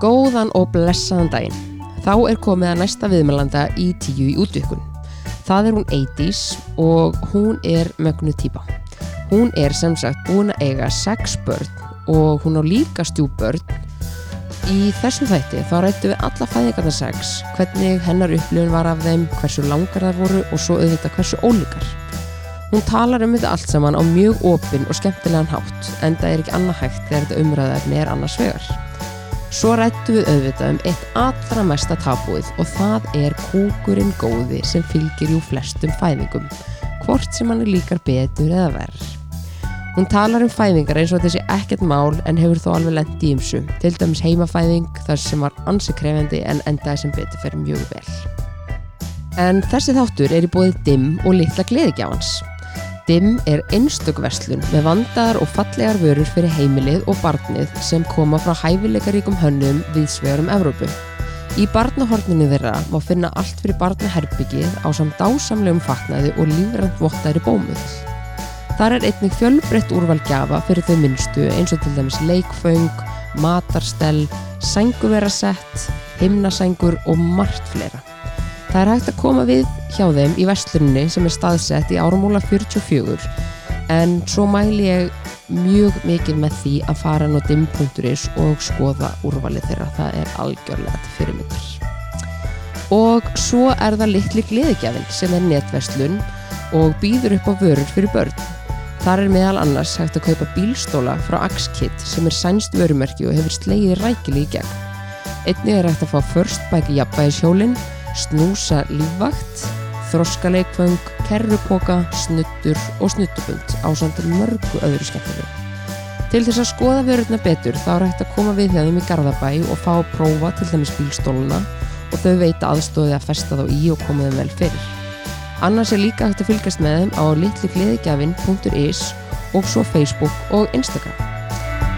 Góðan og blessaðan daginn. Þá er komið að næsta viðmælanda í tíu í útvikun. Það er hún Eidís og hún er mögnu típa. Hún er sem sagt búin að eiga sex börn og hún á líka stjúbörn. Í þessum þætti þá rættu við alla fæðingarna sex, hvernig hennar upplifun var af þeim, hversu langar þar voru og svo auðvitað hversu ólíkar. Hún talar um þetta allt saman á mjög opinn og skemmtilegan hátt en það er ekki annað hægt þegar þetta umræðaefni er annars vegar. Svo rættu við auðvitað um eitt allra mesta tabúið og það er kúkurinn góði sem fylgir jú flestum fæðingum, hvort sem hann líkar betur eða verð. Hún talar um fæðingar eins og þessi ekkert mál en hefur þó alveg lent í ymsu, til dæmis heimafæðing þar sem var ansi krefendi en endaði sem betur fer mjög vel. En þessi þáttur er í bóðið dimm og litla gleðigjafans. Dimm er einstök verslun með vandaðar og fallegar vörur fyrir heimilið og barnið sem koma frá hæfileikaríkum hönnum við svegurum Evrópu. Í barnahorninu þeirra má finna allt fyrir barnaherbyggið á samt dásamlegum fatnaði og lífrænt vottæri bómull. Þar er einnig fjölbreytt úrval gjafa fyrir þau minnstu eins og til dæmis leikföng, matarstell, sænguverasett, himnasængur og margt fleira. Það er hægt að koma við hjá þeim í vestlunni sem er staðsett í árumúla 44 en svo mæli ég mjög mikið með því að fara inn á dim.is og skoða úrvalið þeirra. Það er algjörlega til fyrirmyndar. Og svo er það litli gleðigjafin sem er netvestlun og býður upp á vörur fyrir börn. Þar er meðal annars hægt að kaupa bílstóla frá Axkit sem er sænst vörumerki og hefur slegið rækili í gegn. Einnig er hægt að fá First Bike jafnbæðishjólinn snúsa lífvakt, þroskaleikföng, kerrupoka, snuttur og snuttubund á samt mörgu öðru skemmtilegu. Til þess að skoða vörurna betur þá er hægt að koma við þeim í Garðabæ og fá að prófa til dæmis bílstóluna og þau veita aðstóði að festa þá í og koma þeim vel fyrir. Annars er líka hægt að fylgast með þeim á litligleðigjafin.is og svo Facebook og Instagram.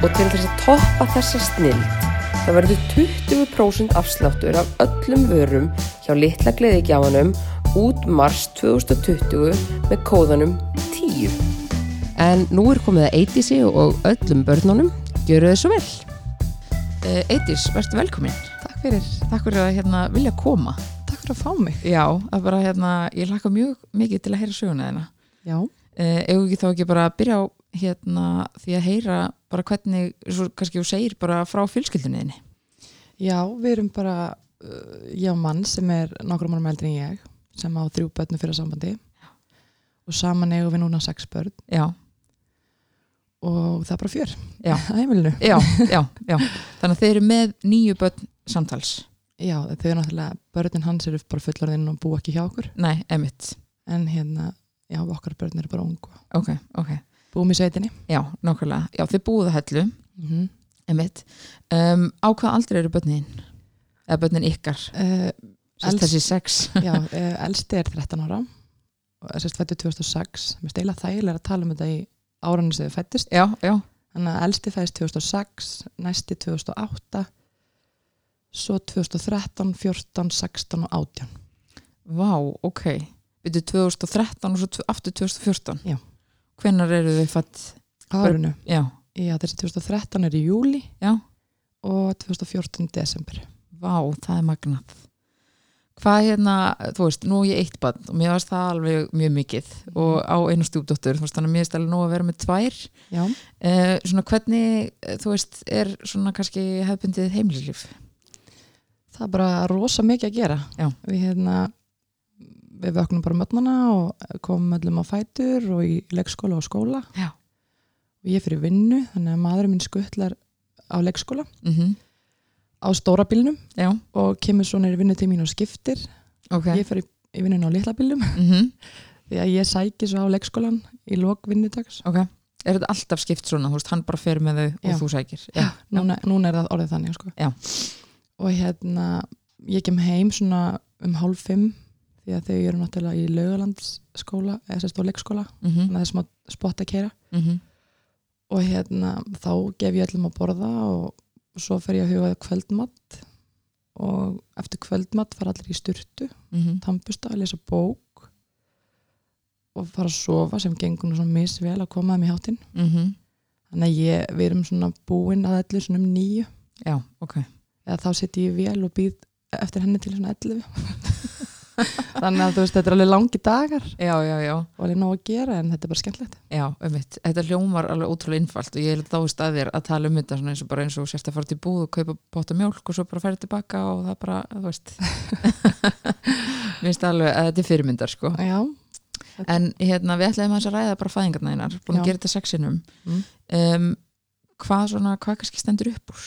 Og til þess að toppa þessa snild Það verður 20% afsláttur af öllum vörum hjá litla gleðigjámanum út mars 2020 með kóðanum 10. En nú er komið að Eidísi og öllum börnunum. Gjöru þau svo vel. Uh, Eidís, verður velkomin. Takk fyrir. Takk fyrir að hérna, vilja koma. Takk fyrir að fá mig. Já, að bara, hérna, ég hlakka mjög mikið til að heyra söguna þeina. Já. Egu ekki þá ekki bara að byrja á hérna, því að heyra bara hvernig, svo kannski þú segir bara frá fjölskyldunniðinni. Já, við erum bara, ég og mann sem er nokkrum árum eldri en ég, sem á þrjú börnu fyrir sambandi Já. og saman eigum við núna sex börn. Já. Og það er bara fjör að heimilinu. Þannig að þeir eru með nýju börn samtals. Já, þau eru náttúrulega, börnin hans eru bara fullorðinn og bú ekki hjá okkur. Nei, emitt. En hérna, já, okkar börn eru bara ungu. Ok, ok. Búum í sveitinni. Já, nokkulega. Já, þið búið að hellu. Mm -hmm. Emitt. Um, á hvað aldrei eru börnin? Eða börnin ykkar? Uh, Sest þessi sex. já, uh, elsti er 13 ára og sérst fættu 2006. Mér steila þægilega að tala um þetta í árauninu sem þið fættist. Já, já. Þannig að elsti fæðist 2006, næsti 2008, svo 2013, 14, 16 og 18. Vá, ok. Byrju 2013 og svo aftur 2014? Já. Hvenar eru þau fætt? Árunu? Já. Já, þessi 2013 er í júli Já. og 2014 desember. Vá, það er magnað. Hvað hérna, þú veist, nú er ég eitt bann og mér varst það alveg mjög mikið og á einu stjúpdóttur, þú veist, þannig að mér er stæðilega nú að vera með tvær. Eh, svona hvernig, þú veist, er svona kannski hefbundið heimlilíf? Það er bara rosa mikið að gera. Já. Við hérna, við vöknum bara mötnana og komum öllum á fætur og í leikskóla og skóla. Já. Og ég fyrir vinnu, þannig að maðurinn minn skuttlar á leikskóla Mm á stóra bílnum Já, og kemur svo neyri vinnu til mín og skiptir. ok. Ég fyrir í vinnun á litla bílnum Mm því að ég sæki svo á leikskólan í lok vinnudags. Ok. Er þetta alltaf skipt svona, veist, hann bara fer með þau Já. og þú sækir? Já, núna, núna er það orðið þannig sko. Og hérna ég kem heim svona um hálf fimm því að þau eru náttúrulega í laugalandsskóla eða sérst á leikskóla Mm -hmm. þannig að það er smá spott að kera Mm og hérna þá gef ég öllum að borða og svo fer ég að huga kvöldmatt og eftir kvöldmatt fara allir í styrtu -hmm. tampusta að lesa bók og fara að sofa sem gengur svona misvel að koma þeim í hátinn Mm þannig að ég, við erum svona búin að allir svona um nýju Já, ok. eða þá sitt ég í vél og býð eftir henni til svona 11 þannig að þú veist, þetta er alveg langi dagar. Já, já, já, og alveg nóg að gera en þetta er bara skemmtilegt. Já, ummitt þetta hljómar alveg ótrúlega innfalt og ég er þá staðir að tala um þetta eins og bara eins og sérst að fara til búð og kaupa bóta mjólk og svo bara ferði tilbaka og það bara, þú veist. Mér finnst alveg að þetta er fyrirmyndar sko. Já, en hérna við ætlaðum að ræða bara fæðingarna einar, búin að gera þetta sexinum Mm. um, hvað svona, hvað kannski stendur upp úr?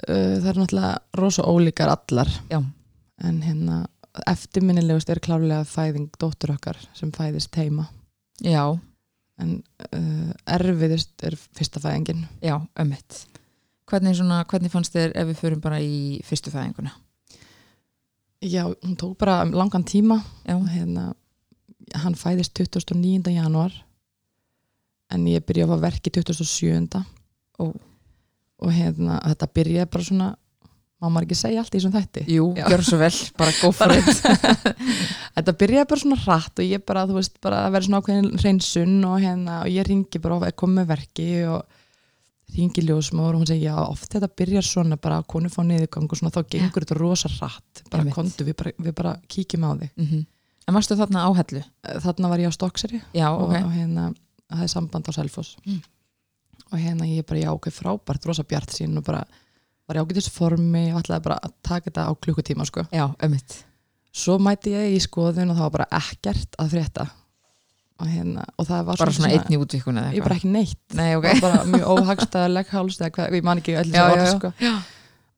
Uh, það er náttúrulega rosa ólíkar allar. Já, en hérna eftirminnilegust er klárlega fæðing dóttur okkar sem fæðist heima. Já, en uh, erfiðust er fyrsta fæðingin. Já, ömmit hvernig, svona, hvernig fannst þér ef við förum bara í fyrstu fæðinguna? Já, hún tók bara langan tíma. Hérna hann fæðist 29. januar en ég byrja að verki 27. Ó. og hérna þetta byrjaði bara svona má maður ekki segja allt í þessum þætti? Jú, Já. gjör svo vel bara go for it. Þetta byrjaði bara svona hratt og ég bara, þú veist, bara að vera svona ákveðin hreinsun og hérna, og ég ringi bara og er komið verki og ringi ljósmóður og hún segi, já, oft þetta byrjar svona bara að konu fá niðurgang og svona þá gengur þetta rosa hratt, bara Einmitt. kontu við bara, við bara kíkjum á þig. Mm en varstu þarna á hellu? Þarna var ég á Stokkseri já, og, ok, og hérna, það er samband á Selfoss. Mm. og hérna ég bara, já, ok, frábært rosa bjart sín og bara var ég ágætis formi og ætlaði bara að taka þetta á klukkutíma sko. já, ömmit svo mæti ég í skoðun og það var bara ekkert að frétta og, hérna, og það var bara svona einn í útvíkun eða ég bara ekki neitt nei, ok, okay. bara mjög óhagstæðaleg háls eða hvað, ég man ekki já, orð já. sko.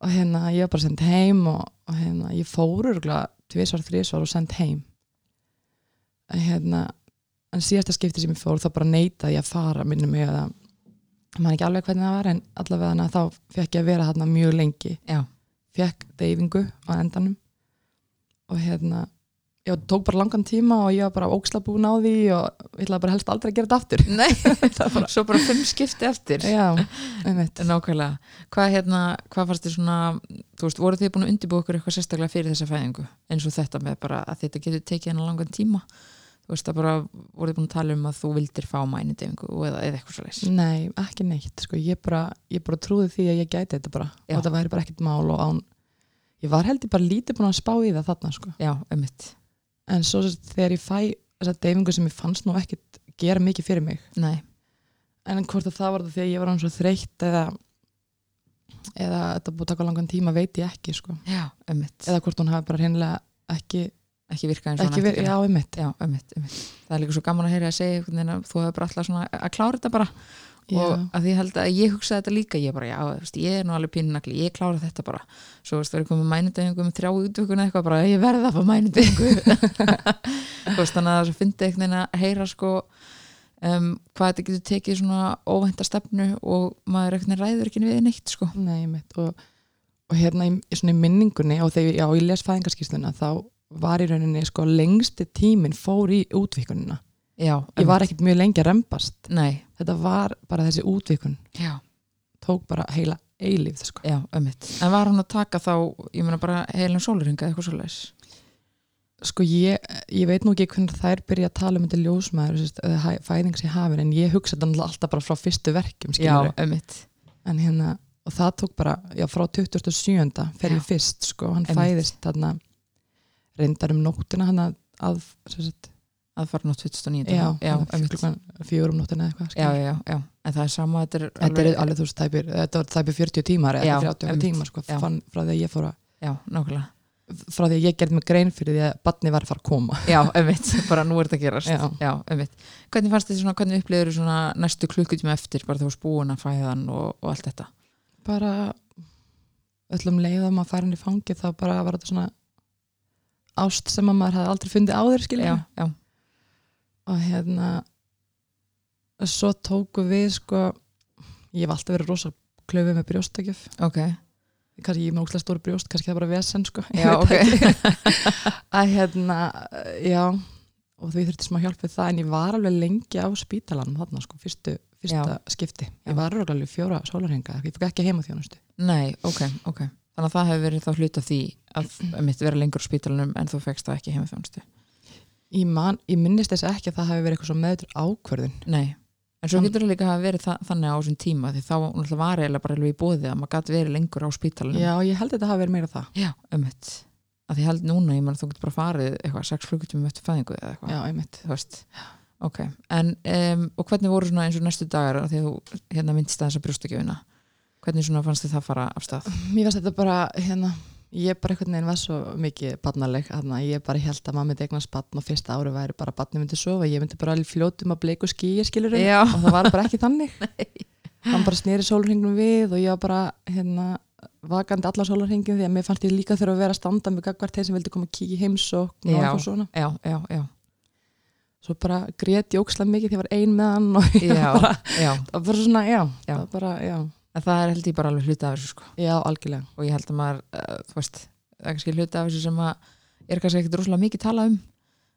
og hérna ég var bara sendt heim og, og hérna ég fór örgulega tvisvar, þrisvar og sendt heim en hérna en síðasta skipti sem ég fór þá bara neitaði ég að fara minni mig að man ekki alveg hvernig það var en allavega þá fekk ég að vera þarna mjög lengi. Já, fekk deyfingu á endanum. Og hérna ég tók bara langan tíma og ég var bara óksla búin á því og ég ætlaði bara helst aldrei að gera þetta aftur. Nei. Svo bara fimm skipti eftir. Já, einmitt. Nákvæmlega, hvað hérna hvað fannst þér svona, þú veist, voru þið búin að undirbúa okkur eitthvað sérstaklega fyrir þessa fæðingu? Eins og þetta með bara að þetta getur tekið hennar langan tíma þú veist, það bara voruð búin að tala um að þú vildir fá mænidefingu eða, eða eitthvað leys Nei, ekki neitt, sko, ég bara, ég bara trúði því að ég gæti þetta bara. Já. og þetta væri bara ekkert mál og án ég var heldur bara lítið búin að spá í það þarna, sko, já, ömmit, en svo þegar ég fæ þessa deyfingu sem ég fannst nú ekkert gera mikið fyrir mig, nei. En hvort að það var það þegar ég var hann svo þreytt eða eða þetta búið að taka langan tíma veit ég ekki, sko, já, ömmit, eða hvort hún hafi bara ekki, virkað eins og ekki að já, einmitt. Já, ömmit, ömmit það er líka svo gaman að heyra að segja þú hefur bara alltaf svona að klára þetta bara. Og já, að því held að ég hugsaði þetta líka ég bara, já, veist, ég er nú alveg pínunakli ég klára þetta bara, svo veist, það er komið mænudegingu með þrjá útvökun eitthvað, bara ég verði að fá mænudegingu þú veist, þannig að það einhvern veginn að heyra sko um, hvað þetta getur tekið svona óvænta stefnu og maður veginn ræður ekki við neitt sko. Nei, einmitt. Og, og hérna í, í minningunni og þegar ég les fæðingarskísluna þá var í rauninni sko lengsti tíminn fór í útvíkunina já, ég var ekkert mjög lengi að rembast. Nei, þetta var bara þessi útvíkun já, tók bara heila eilíf sko. já, ömmit en var hann að taka þá, ég meina bara heilin sólurhinga eitthvað svoleiðis? Sko ég, ég veit nú ekki hvernig þær byrja að tala um þetta ljósmaður sérst, eða hæ- fæðing sem hafin en ég hugsa þetta alltaf bara frá fyrstu verkjum já, skilurðu. ömmit, en hérna og það tók bara, já frá 27. fer Já. ég fyrst sko, hann fæðist þarna reyndar um nóttina hann að, að að fara nú 2009 já, já, um nóttina eða eitthvað já, já, já, en það er sama þetta er Þetta er alveg þú veist, tæpir, þetta var tæpir 40 tímar eða 30 einmitt. tímar sko, fann, frá því að ég fór að já, nákvæmlega. frá því að ég gerði mig grein fyrir því að batni var að fara að koma. Já, einmitt, bara nú er þetta að gerast. Já. Já, einmitt. Hvernig fannst þið svona, hvernig upplifður svona næstu klukkutíma eftir, bara þú varst búin að fæðan og, og allt þetta? bara öllum leiðum að fara inn í fangi þá bara var þetta svona ást sem að maður hafði aldrei fundið áður skilja og hérna svo tóku við sko ég hef alltaf verið rosa klöfið með brjóstakjöf. Ok. Kannski ég er með óslega stór brjóst, kannski það er bara vesen sko. Já, ok. Að hérna, já og því þurfti smá hjálp við það en ég var alveg lengi á spítalanum þarna sko, fyrstu, fyrsta skipti. Já. ég var alveg fjóra sólarhenga, ég fók ekki heima þjónustu Nei, ok, ok Þannig að það hefur verið þá hluta því að mitt vera lengur á spítalunum en þú fegst það ekki heima þjónustu ég, man, ég minnist þess ekki að það hafi verið eitthvað svo meður ákvörðun. Nei, en svo Hann- getur það líka hafa verið þa þannig á þessum tíma því þá var eiginlega bara í bóði að maður gæti verið lengur á spítalunum Já, ég held að þetta hafi verið meira það. Já, ömmit að ég held núna, ég menn þú getur bara farið eitthvað sex klukkutímum eftir fæðingu eða eitthvað hvernig svona að hérna að fannst þið það fara af stað? Mér finnst þetta bara, hérna ég bara einhvern veginn var svo mikið barnaleg að ég bara held að maður myndi eignast barn og fyrsta ári væri bara barni myndi sofa ég myndi bara fljótum að bleiku skýja skilur Já. og það var bara ekki þannig. Hann bara sneri sólurhingnum við og ég var bara hérna vakandi allar sólurhingin því að mér fannst ég líka þurfa að vera að standa með gagvart þeir sem vildi koma að kíkja í heimsókn og eitthvað svona. já, já, já, svo bara grét ég ókslega mikið því ég var ein með hann og ég já, bara, já. það var bara svona, já, Já. það var bara, já, en það er held ég bara alveg hluti af þessu sko. Já, algjörlega. Og ég held að maður, uh, þú veist það er kannski hluti af þessu sem að er kannski ekkit rosalega mikið talað um.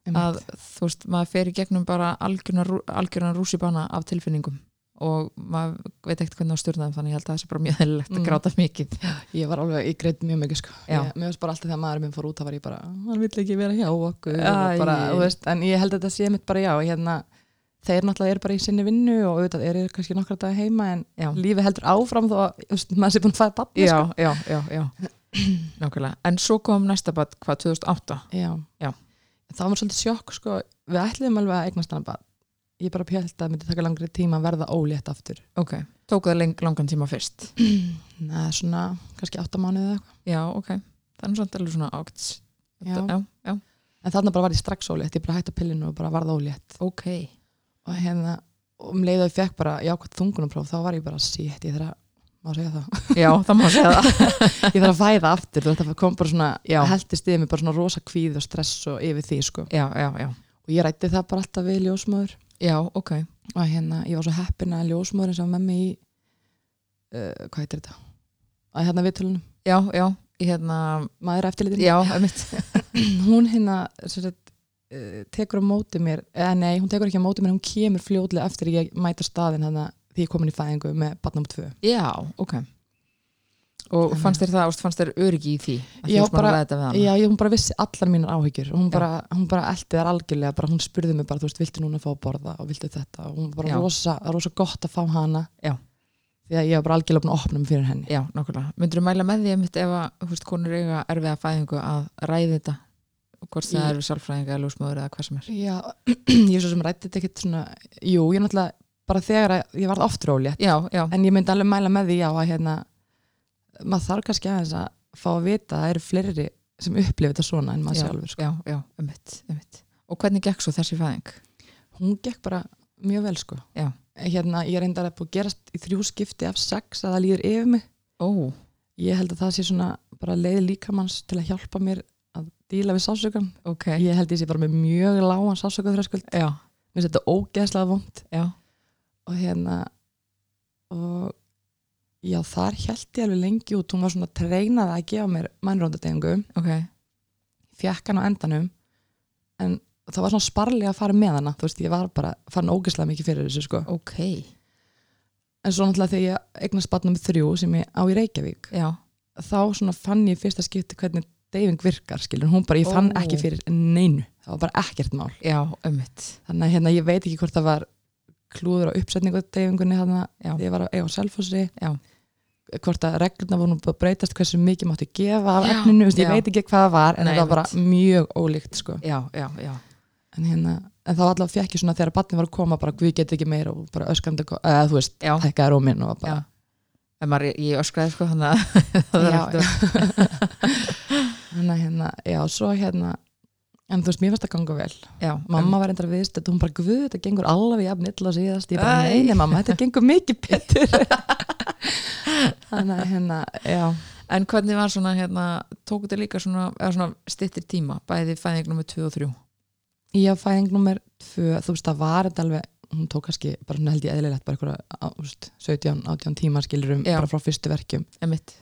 Að þú veist, maður fer í gegnum bara algjörna, rússibana af tilfinningum. Og maður veit ekkert hvernig á stjórnaðum þannig ég held að það sé bara mjög heililegt að Mm. gráta mikið. Ég var alveg, ég greit mjög mikið sko. Já. ég, Mér veist bara alltaf þegar maður minn fór út það var ég bara, hann vill ekki vera hjá okkur og bara, þú veist, En ég held að þetta sé mitt bara já hérna, Þeir náttúrulega eru bara í sinni vinnu og auðvitað eru kannski nokkra dag heima en já, lífið heldur áfram þó að maður sé búin að fæða batni já, sko. já, já, já. nákvæmlega, en svo kom næsta bad hvað, 2008 já. Já. Það var svolítið sjokk sko. Við ætliðum alveg að eignast hana bat Ég bara pjöld að það myndi taka langri tíma að verða ólétt aftur. Ok, tók það leng, langan tíma fyrst? Nei, svona kannski átta mánuðið eða eitthvað. Já, ok, það er samt alveg svona ágt Já. já, já, En þarna bara var ég strax ólétt, ég bara hætti pillinu og bara varða ólétt. Ok og hérna um leið að ég fekk bara jákvæmt þungunumpróf þá var ég bara sítt, ég þarf að má segja það, já, það má segja það. Ég þarf að fæða aftur þú veist það kom bara svona, Já. heldist yfir mig bara svona rosa kvíð og stress og yfir því sko. Já, já, já, og ég rætti það bara alltaf við ljósmöður já, ok. Og hérna, ég var svo heppin að ljósmöðurinn sem var með mig í uh, hvað heitir þetta? Að hérna viðtölunum, já, já, ég hérna maður eftirlitin hún hérna uh, tekur á móti mér eða nei, hún tekur ekki á móti mér, hún kemur fljótlega eftir ég mæta staðin þannig að því ég komin í fæðingu með barnum tvö. Já, ok. Og fannst þér það, fannst þér öryggi í því Já, bara Já, ég, hún bara vissi allar mínar áhyggjur. Hún bara, hún bara eldi þar algjörlega bara, hún spurði mig bara, þú veist, viltu núna fá að borða og viltu þetta? Og hún var bara rosa, rosa gott að fá hana. Já. því að ég var bara algjörlega búin að opna mig fyrir henni. Já, nákvæmlega. Myndur þú mæla með því ef að, þú veist, konur eiga erfiða fæðingu að ræði þetta og hvort það er við sálfræðinga eða lúsmöður eða hvað sem er Já, ég svo sem rætti þetta ekkert svona jú, ég náttúrulega, bara þegar að ég varð oft rólétt, en ég myndi alveg mæla með því já að hérna maður þarf kannski aðeins að fá að vita að það eru fleiri sem upplifa þetta svona en maður já, sjálfur sko. já, já, einmitt, einmitt Og hvernig gekk svo þessi fæðing? hún gekk bara mjög vel sko Já. hérna, ég reyndar að búið að gerast í þrjú skipti af sex að það líður yfir mig Ó, ég held að það sé svona bara leið líkamanns til að hjálpa mér díla við sásökan ok. Ég held ég sé bara með mjög lágan sásökaþröskuld mér finnst þetta ógeðslega vond já, og hérna og já þar held ég alveg lengi út. Hún var svona treinað að gefa mér mannróndadegingu ok. Fjekk hann á endanum. En það var svona sparlega að fara með hana. Þú veist ég var bara farin ógeðslega mikið fyrir þessu sko. Ok, en svo náttúrulega þegar ég eignast batnum þrjú sem ég á í Reykjavík já, þá svona fann ég fyrsta skipti hvernig deyfing virkar skilur, hún bara, ég fann Ó. ekki fyrir neinu, það var bara ekkert mál. Já, einmitt. Þannig að hérna ég veit ekki hvort það var klúður á uppsetningu deyfingunni þannig að ég var að eiga á selfossi. Já. hvort að regluna voru nú búið að breytast hversu mikið mátti gefa af efninu, ég veit ekki hvað það var en Nei, það var bara mjög ólíkt sko. Já, já, já, en, hérna, en þá allavega fekk ég svona þegar batni var að koma bara við getum ekki meira og bara öskrandi eða þú veist, já, hækkaði róminn og var bara, En maður, ég öskraði sko þannig að það er Já, alltaf þannig að hérna, já, svo hérna en þú veist, mér fannst það ganga vel. Já, mamma var reyndar viðst þetta hún bara, guð, þetta gengur alveg jafn illa síðast, ég bara, nei, nei mamma þetta gengur mikið betur. Þannig hérna, já. En hvernig var svona hérna, tóku þetta líka svona, eða svona stittir tíma, bæði fæðing nummer 2 og 3 ég á fæðing nummer tvö, þú veist, það var þetta alveg hún tók kannski, bara svona held ég eðlilegt bara á, þú veist, 17, 18 tíma skilurum Já. bara frá fyrstu verkjum. Emitt,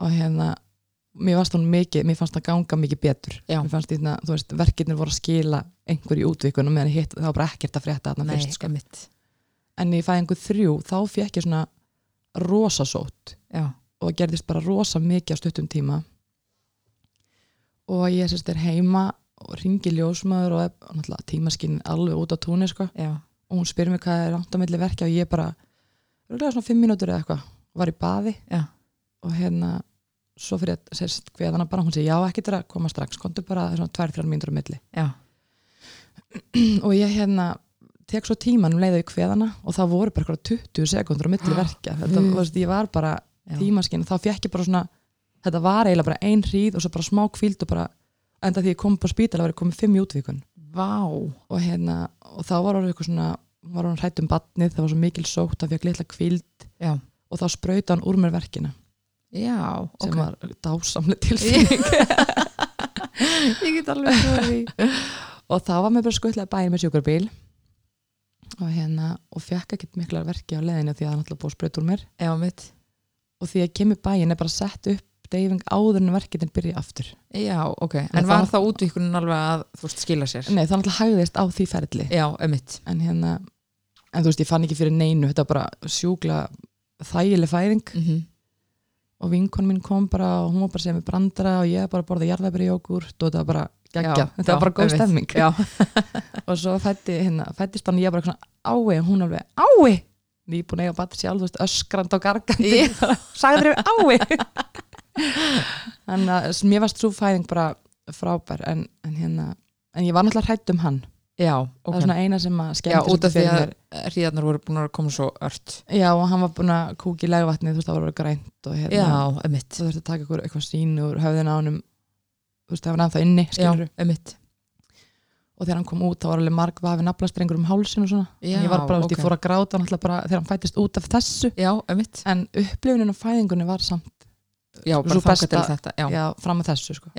og hérna, mér fannst hún mikið mér fannst það ganga mikið betur. Já. mér fannst því, þú veist, verkirnir voru að skila einhverju útvikunum, meðan hitt, það var bara ekkert að frétta þarna fyrst, sko. emitt en í fæðingu þrjú, þá fekk ég svona rosasótt Já, og gerðist bara rosa mikið á stuttum tíma. Og ég sérst er heima og ringi ljósmaður og, tímaskinn alveg út á túnni sko. Já, og hún spyr mér hvað er langt á milli verkja og ég bara, örgulega svona fimm mínútur eða eitthvað, var í baði. Já. og hérna svo fyrir að sérst hveðana bara, hún segi já ekki til að koma strax, komdu bara svona tvær, þrjár mínútur á milli. Já, og ég hérna tek svo tíman um leiðu í hveðana og það voru bara eitthvað 20 sekundur á milli Ah, verkja. Þetta, þú veist, ég var bara tímaskinn þá fekk ég bara svona, þetta var eiginlega bara ein hríð og svo bara smá kvíld og bara enda því ég kom på spítala var ég komið fimm í útvíkun. Og hérna, og þá var orðið eitthvað svona hún var hann hrætt um batnið, það var svo mikil sótt það fekk litla kvíld já, og þá sprauta hann úr mér verkina já sem ok. var dásamlega tilfinning. Ég get alveg því. Og þá var mér bara skuttlega bæði með sjúkarbíl og hérna og fekk ekkert miklar verki á leðinu því að það náttúrulega búið sprauta úr mér. Já, og því að kemur bæinn er bara sett upp deyfing áður en verkinn byrja aftur. Já, ok. En en var það- þá útvíkunin alveg að þú veist skila sér? Nei það náttúrulega hægðist á því ferli. Já, en hérna, en þú veist ég fann ekki fyrir neinu. Þetta var bara sjúkla þægileg fæðing. Mm og vinkon mín kom bara og hún var bara sem með brandara og ég bara borða jarðabri jógurt og þetta var bara geggja, þetta var bara góð stemming. Já, og svo fætti, hérna, fættist hann og ég bara svona ái og hún alveg ái! Nýbúin eiga batri sjálf, öskrand og gargandi. Sagður þér ái en að mér varst svo fæðing bara frábær en, en hérna en ég var náttúrulega hrætt um hann já, það ok. var svona eina sem að já, skemmti út af því að hríðarnar voru búin að koma svo ört. Já og hann var búin að kúka í legvatni þú veist það orðið grænt og hérna já, emitt, þú þurfti að taka ykkur, eitthvað sín úr höfðin á honum þú veist það var nefn það inni já, skilur emitt og þegar hann kom út þá var alveg marg vafi naflastrengur um hálsin og svona. Já, en ég var bara, okay. ok. ég fór að gráta náttúrulega bara þegar hann fættist út af þessu. Já, emitt, en upplifunin á fæðingunni var samt já, bara besta- til þetta já, já, fram að þessu sko.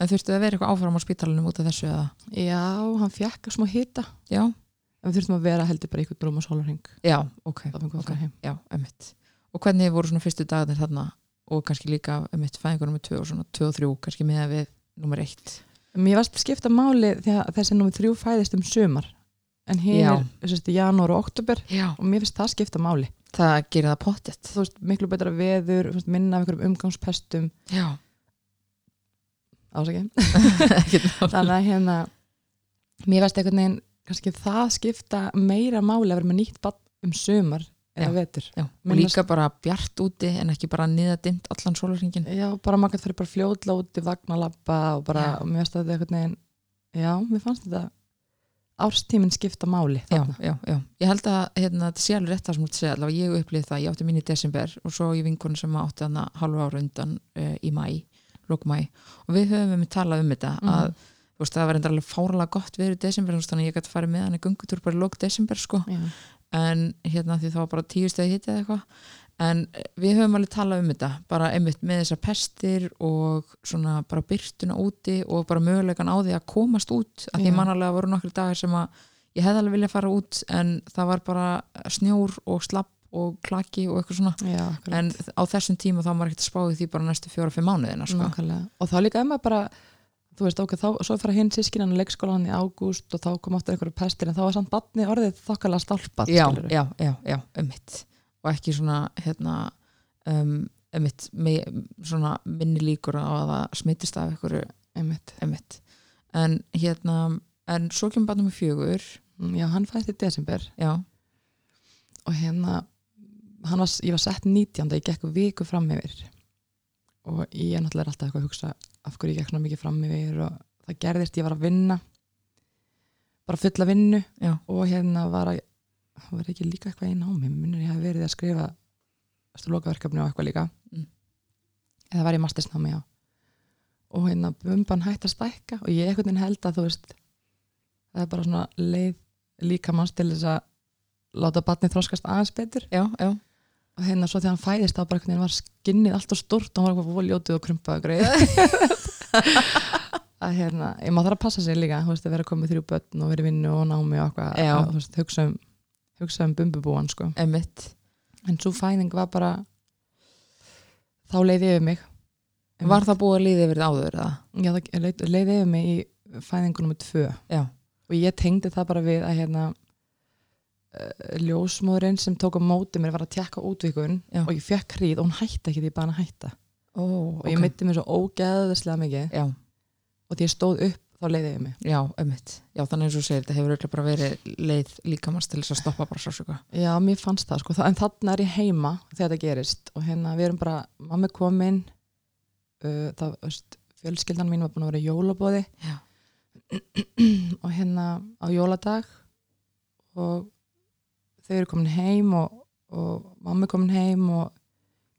en þurftu að vera eitthvað áfram á spítalunum út af þessu eða? Já, hann fekk smá hita. Já, en við þurftum að vera heldur bara ykkur rúm og sólarhing já, ok, okay. og hvernig voru svona fyrstu dagarnir þarna? Og kannski líka emitt fæðingur nummer 2 og svona 2 og 3 kannski með við nummer 1 mér varst skipta máli þegar þessi nummer þrjú fæðist um sumar. En hér er janúar og oktober og mér finnst það skipta máli það gerir það pottet þú veist, miklu betra veður veist, minna af einhverjum umgangspestum já, ásaki Ekkert mál. þannig að hérna mér veist einhvern veginn kannski það skipta meira máli að vera með nýtt bann um sumar eða vetur. Já. og líka bara bjart úti en ekki bara niða dimmt allan sólarringin já, bara gæti fyrir bara í vagnalappa og bara, Já. og mér veist að þetta einhvern veginn já, mér fannst þetta árstíminn skipta máli já, þarna. já, já, ég held að hérna, þetta sé alveg rétt það sem þú ert að segja, allavega ég upplýði það ég átti mín í desember og svo ég vinkunum sem átti hana halvu ára undan uh, í mæ lók mæ og við höfum við talað um þetta Mhm. að þú veist, það var enda alveg fáralega gott við í desember þannig að ég gæti farið með hann í göngutúr bara í lók desember sko, Já. en hérna því var bara tíu stegi hitt eða eitthvað en við höfum alveg talað um þetta bara einmitt með þessar pestir og svona bara byrtuna úti og bara mögulegan á því að komast út að því Já. mannalega voru nokkri dagar sem að ég hefði alveg viljað fara út en það var bara snjór og slapp og klaki og eitthvað svona. Já, en á þessum tíma þá var maður ekkert að spáði því bara næstu fjóra-fimm mánuðina sko. Og þá líka emma bara þú veist, ok, þá, svo fara hinn sískinan í leikskólan í ágúst og þá kom áttur einhverju pestir en þá var samt batni orðið þokkalega stálpað já, já, já, já, ummitt og ekki svona hérna, um, ummitt me, svona minni líkur á að það smittist af einhverju Einmitt. ummitt en hérna, en svo kemur bara með fjögur. Mm, já, hann fæðist í desember. Já, og hérna hann var, ég var sett 19. ég gekk viku fram yfir. Og ég er náttúrulega alltaf eitthvað að hugsa af hverju ég gekk svona mikið fram yfir og það gerðist, ég var að vinna bara fulla vinnu. Já, og hérna var að það var ekki líka eitthvað í námi. Minnur ég hef verið að skrifa lokaverkefni og eitthvað líka. Mm. eða var ég mastersnámi já. Og hérna bumban hætti að stækka og ég einhvern veginn held að þú veist það er bara svona leið líka manns til þess að láta batni þroskast aðeins betur. Já, já. Og hérna svo þegar hann fæðist þá bara einhvern veginn var skinnið allt og stort og hann var eitthvað voljótið og krumpaði og greið að hérna, ég má þarf að passa sig líka þú veist, að vera komið þrjú börn og vera í vinnu og námi og eitthvað, hugsa um hugsa um bumbubúan, sko. Ummitt, en svo fæðing var bara þá leiði yfir mig. Var það búið að líði yfir það áður eða? Já, það leið, leiði yfir mig í fæðingunum með tvö. Já, og ég tengdi það bara við að hérna uh, ljósmóðurinn sem tók á móti mér var að tjekka útvíkun Já. og ég fekk hríð og hún hætti ekki því ég bara hætta. Ó, og ég myndi mér svo ógeððislega mikið. Já, og því ég stóð upp þá leiði ég mig já, ömmit já, þannig eins og segir, þetta hefur örugglega bara verið leið líkamast til þess að stoppa bara sársöka Já, mér fannst það sko, en þannig er ég heima þegar þetta gerist og hérna við erum bara, mamma er komin uh, það, veist, fjölskyldan mín var búin að vera í jólabóði og hérna á jóladag og þau eru komin heim og, og mamma er komin heim og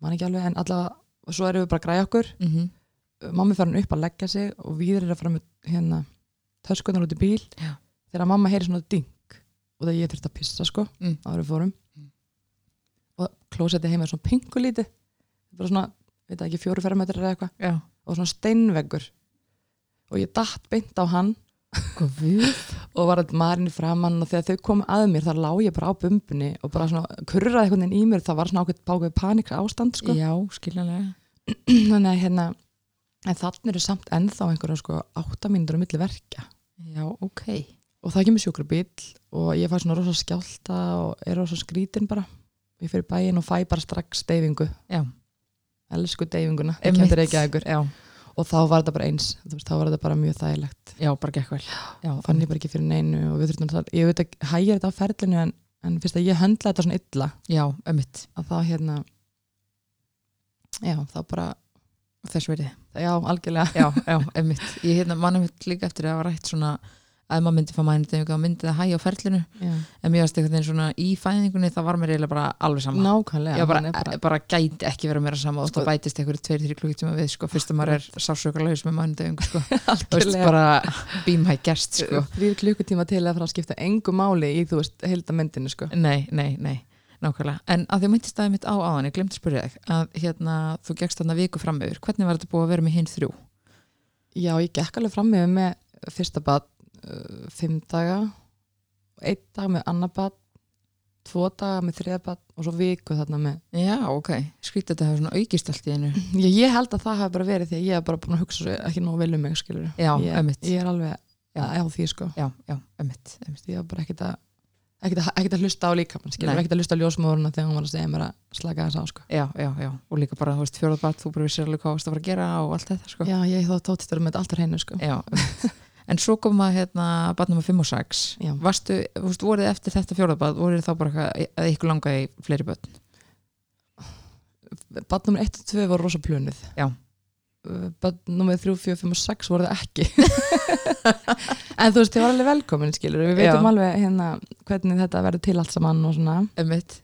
man ekki alveg en allavega, og svo erum við bara að græja okkur. Mm -hmm. mamma er farin upp að leggja sig og við erum að fara með hérna töskunar út í bíl Já. þegar mamma heyri svona ding og það ég þurfti að pissa sko Mm. áður við fórum. Mm. og klósetti heima er svona pingulítið bara svona, veit ekki, fjóru fermetrar eða eitthvað. Og svona steinveggur. Og ég datt beint á hann. Og var að marinni framann og þegar þau komu að mér þá lá ég bara á bumbunni og bara svona kurraði einhvern veginn í mér. Það var svona ákveð bákveð panik ástand sko. já, skiljanlega. Þannig að hérna en þannig eru samt ennþá einhverja sko áttamíndur á milli verkja. Já, ok. Og það kemur sjúkrabíl og ég fæ svona rosa skjálta og er rosa skrítin bara. Ég fyrir bæinn og fæ bara strax deyfingu. Já, elsku deyfinguna, ég Einmitt. kemur ekki að ykkur já, og þá var þetta bara eins, veist, þá var þetta bara mjög þægilegt. Já, bara gekk vel. Já, fann ég bara ekki fyrir neinu og við þurftum að ég veit að hægir þetta á ferlinu en, en fyrst að ég höndla þetta svona illa. Já, ömmit að þá hérna já, þá bara, þess verið já, algjörlega. Já, já, einmitt. Ég hérna mannum líka eftir að hafa rætt svona að maður myndi fá mæni þá myndi það hægja á ferlinu. Já. en mér varst einhvern veginn svona í fæðingunni það var mér eiginlega bara alveg sama. Nákvæmlega ég bara, bara, bara gæti ekki vera meira sama og Sko- það bætist einhverju tveir, þrjir klukkutíma við sko, fyrst að maður er sásökarlaus með mænudegung sko. þú veist bara be my guest sko. þrýr klukkutíma til að fara að skipta engu máli í þú veist, heildamendinu sko. Nei, nei, nei, nákvæmlega. En að því að myndist það mitt á áðan, ég glemti að spyrja þig að hérna, þú gegst þarna viku fram yfir hvernig var þetta búið að vera með hinn þrjú? já, ég gekk alveg fram með fyrsta bad uh, fimm daga einn dag með annar bad tvo daga með þriða bad og svo viku þarna með Já, ok, skrítið þetta hafa svona aukist allt í einu. Ég, ég held að það hafi bara verið því að ég hef bara búin að hugsa ekki nóg vel um mig skilur Já, ég, ég er alveg Já. á því sko. Já, já, var bara ekkert að hlusta á líka skilur, Nei. ekkert að hlusta á ljósmóðurna þegar hún var að segja mér að slaka þess á sko. Já, já, já, og líka bara, þú veist, fjórað bat þú bara vissir alveg hvað þú varst að gera og allt þetta sko. já, ég þó tóttist með allt á hreinu sko. En svo koma hérna batnum að 5 og 6 Já. Varstu, þú veist, voruð eftir þetta fjórað bat voruð þá bara eitthvað, að ykkur langa í fleiri börn Bad nummer 1 og 2 var rosa plunið Já. Nummer 3, 4, 5 og 6 voru það ekki En þú veist, þið var alveg velkomin skilur Við veitum Já. alveg hérna hvernig þetta verður til allt saman og svona. Emmitt,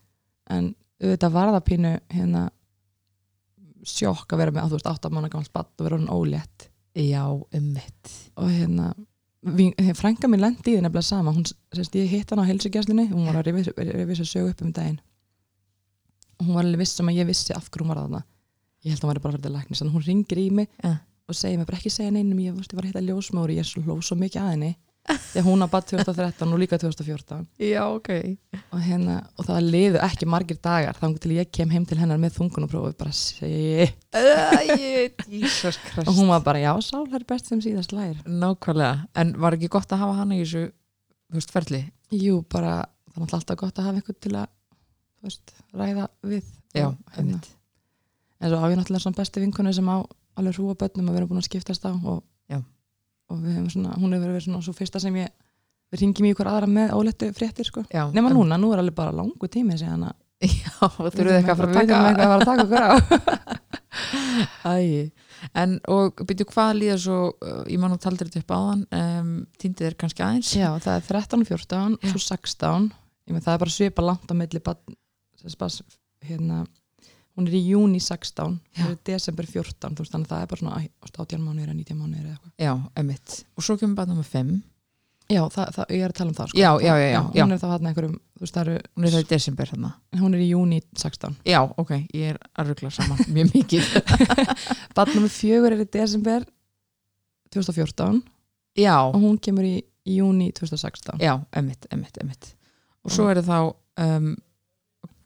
En auðvitað var það pínu hérna sjokk að vera með, að þú veist, 8 mánu gamalt bad og vera hann ólétt. Já, emmitt og hérna við, frænka mín lendi í því nefnilega sama. Hún, sérst, ég hitt hann á heilsugjastlinni hún var að revisa sögu upp um daginn. Og hún var alveg viss sem að ég vissi af hverju hún var þarna. Ég held að hún væri bara fyrir læknis en hún ringir í mig. Ja. Og segir mér bara ekki segja neinum ég, ég var að hitta ljósmári, ég er svo mikið að henni þegar hún að bad 2013 og líka 2014 Já, ok. Og, hérna, og það liðu ekki margir dagar þá til ég kem heim til hennar með þungunaprófi bara segi Jesus og Christ hún var bara já, sál er best sem síðast lær Nákvæmlega, en var ekki gott að hafa hana í þessu, veist, ferli? Jú, bara það náttúrulega alltaf gott að hafa einhvern til að veist, ræða við Já, og, hérna, en svo á ég náttúrulega svona besti vinkonu sem á alveg hrúa börnum að vera búin að skiptast á og, og við hefum svona, hún hefur verið svona svo fyrsta sem ég við ringjum í ykkur aðra með ólettu fréttir sko. Nema em- núna, nú er alveg bara langu tími síðan að Já, þú þurfið eitthvað að fara að við taka. að að okkur á. Æ, en og byrju hvað líða svo, ég man og taldir þetta upp áðan um, týndið er kannski aðeins. Já, það er 13, 14 og Já. svo 16 ég með það er bara svipa langt á bara, hérna, hún er í júni 16 Já. það er desember 14 þú veist, þannig að það er bara svona æ, 18 mánuðir eða 19 mánuðir eða eitthvað. Já, emitt og svo kemur bara nummer 5 Já, það, það, ég er að tala um það sko. Já, já, já, já. Hún er þá hann einhverjum, veist, eru hún er það í desember hérna hún er í júni 16 Já, ok, ég er að ruggla saman mjög mikið. Barn nummer fjögur er í desember 2014 Já, og hún kemur í, í júni 2016 já, emitt, emitt, emitt og svo er það þá um,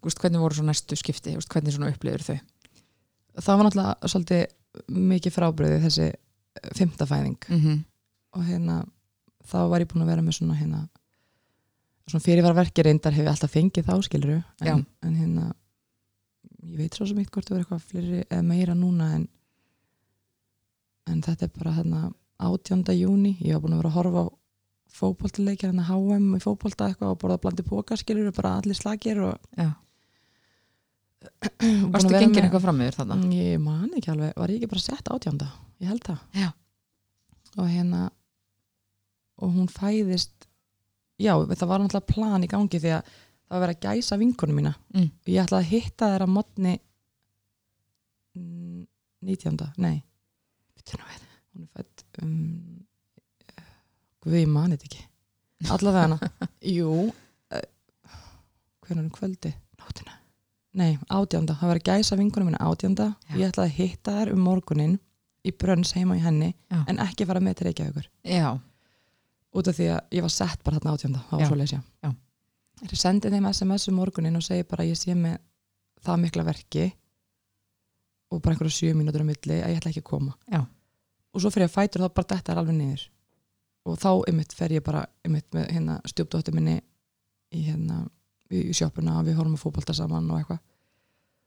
úst, hvernig voru svo næstu skipti úst, hvernig svona upplifir þau Það var náttúrulega svolítið mikið frábriði þessi eh, fimmta fæðing mm -hmm. og hérna þá var ég búin að vera með svona hérna svona fyrirvaraverki reyndar hef ég alltaf fengið þá skiluru en, en hérna ég veit svo sem eitt hvort það verður eitthvað fleiri eða meira núna en en þetta er bara hérna 18. júni, ég var búin að vera að horfa á fótboltileikir, hann að HM í fótbolta eitthvað og borða blandi pókaskilur og bara allir slagir og Já. Varstu að vera gengin með- eitthvað fram yfir þarna? Mm, Ég man ekki alveg, var ég ekki bara sett átjánda? Ég held það. Já. og hérna og hún fæðist já, það var náttúrulega plan í gangi því að það var verið að gæsa vinkunum mína. Mm. og ég ætlaði að hitta þeirra mótni 19. nei. Við, hún er fætt um, guð, ég mani þetta ekki. Allavega hana. Jú uh, hvernig er kvöldi nótina nei, átjánda, það var að gæsa vinkunum mína átjánda. Já. ég ætlaði að hitta þær um morgunin í brönns heima í henni Já. en ekki fara með til Reykjavíkur. Já, út af því að ég var sett bara þarna átjönda það var svo leysja Já. ég sendi þeim SMS um morgunin og segi bara ég sé með það mikla verki og bara einhverja sjö mínútur á milli að ég ætla ekki að koma. Já. og svo fyrir að fætur þá bara þetta er alveg niður. Og þá ymmit fer ég bara ymmit með hérna stjúpdóttir minni í hérna í sjoppuna við horfum að fótbolta saman og eitthvað.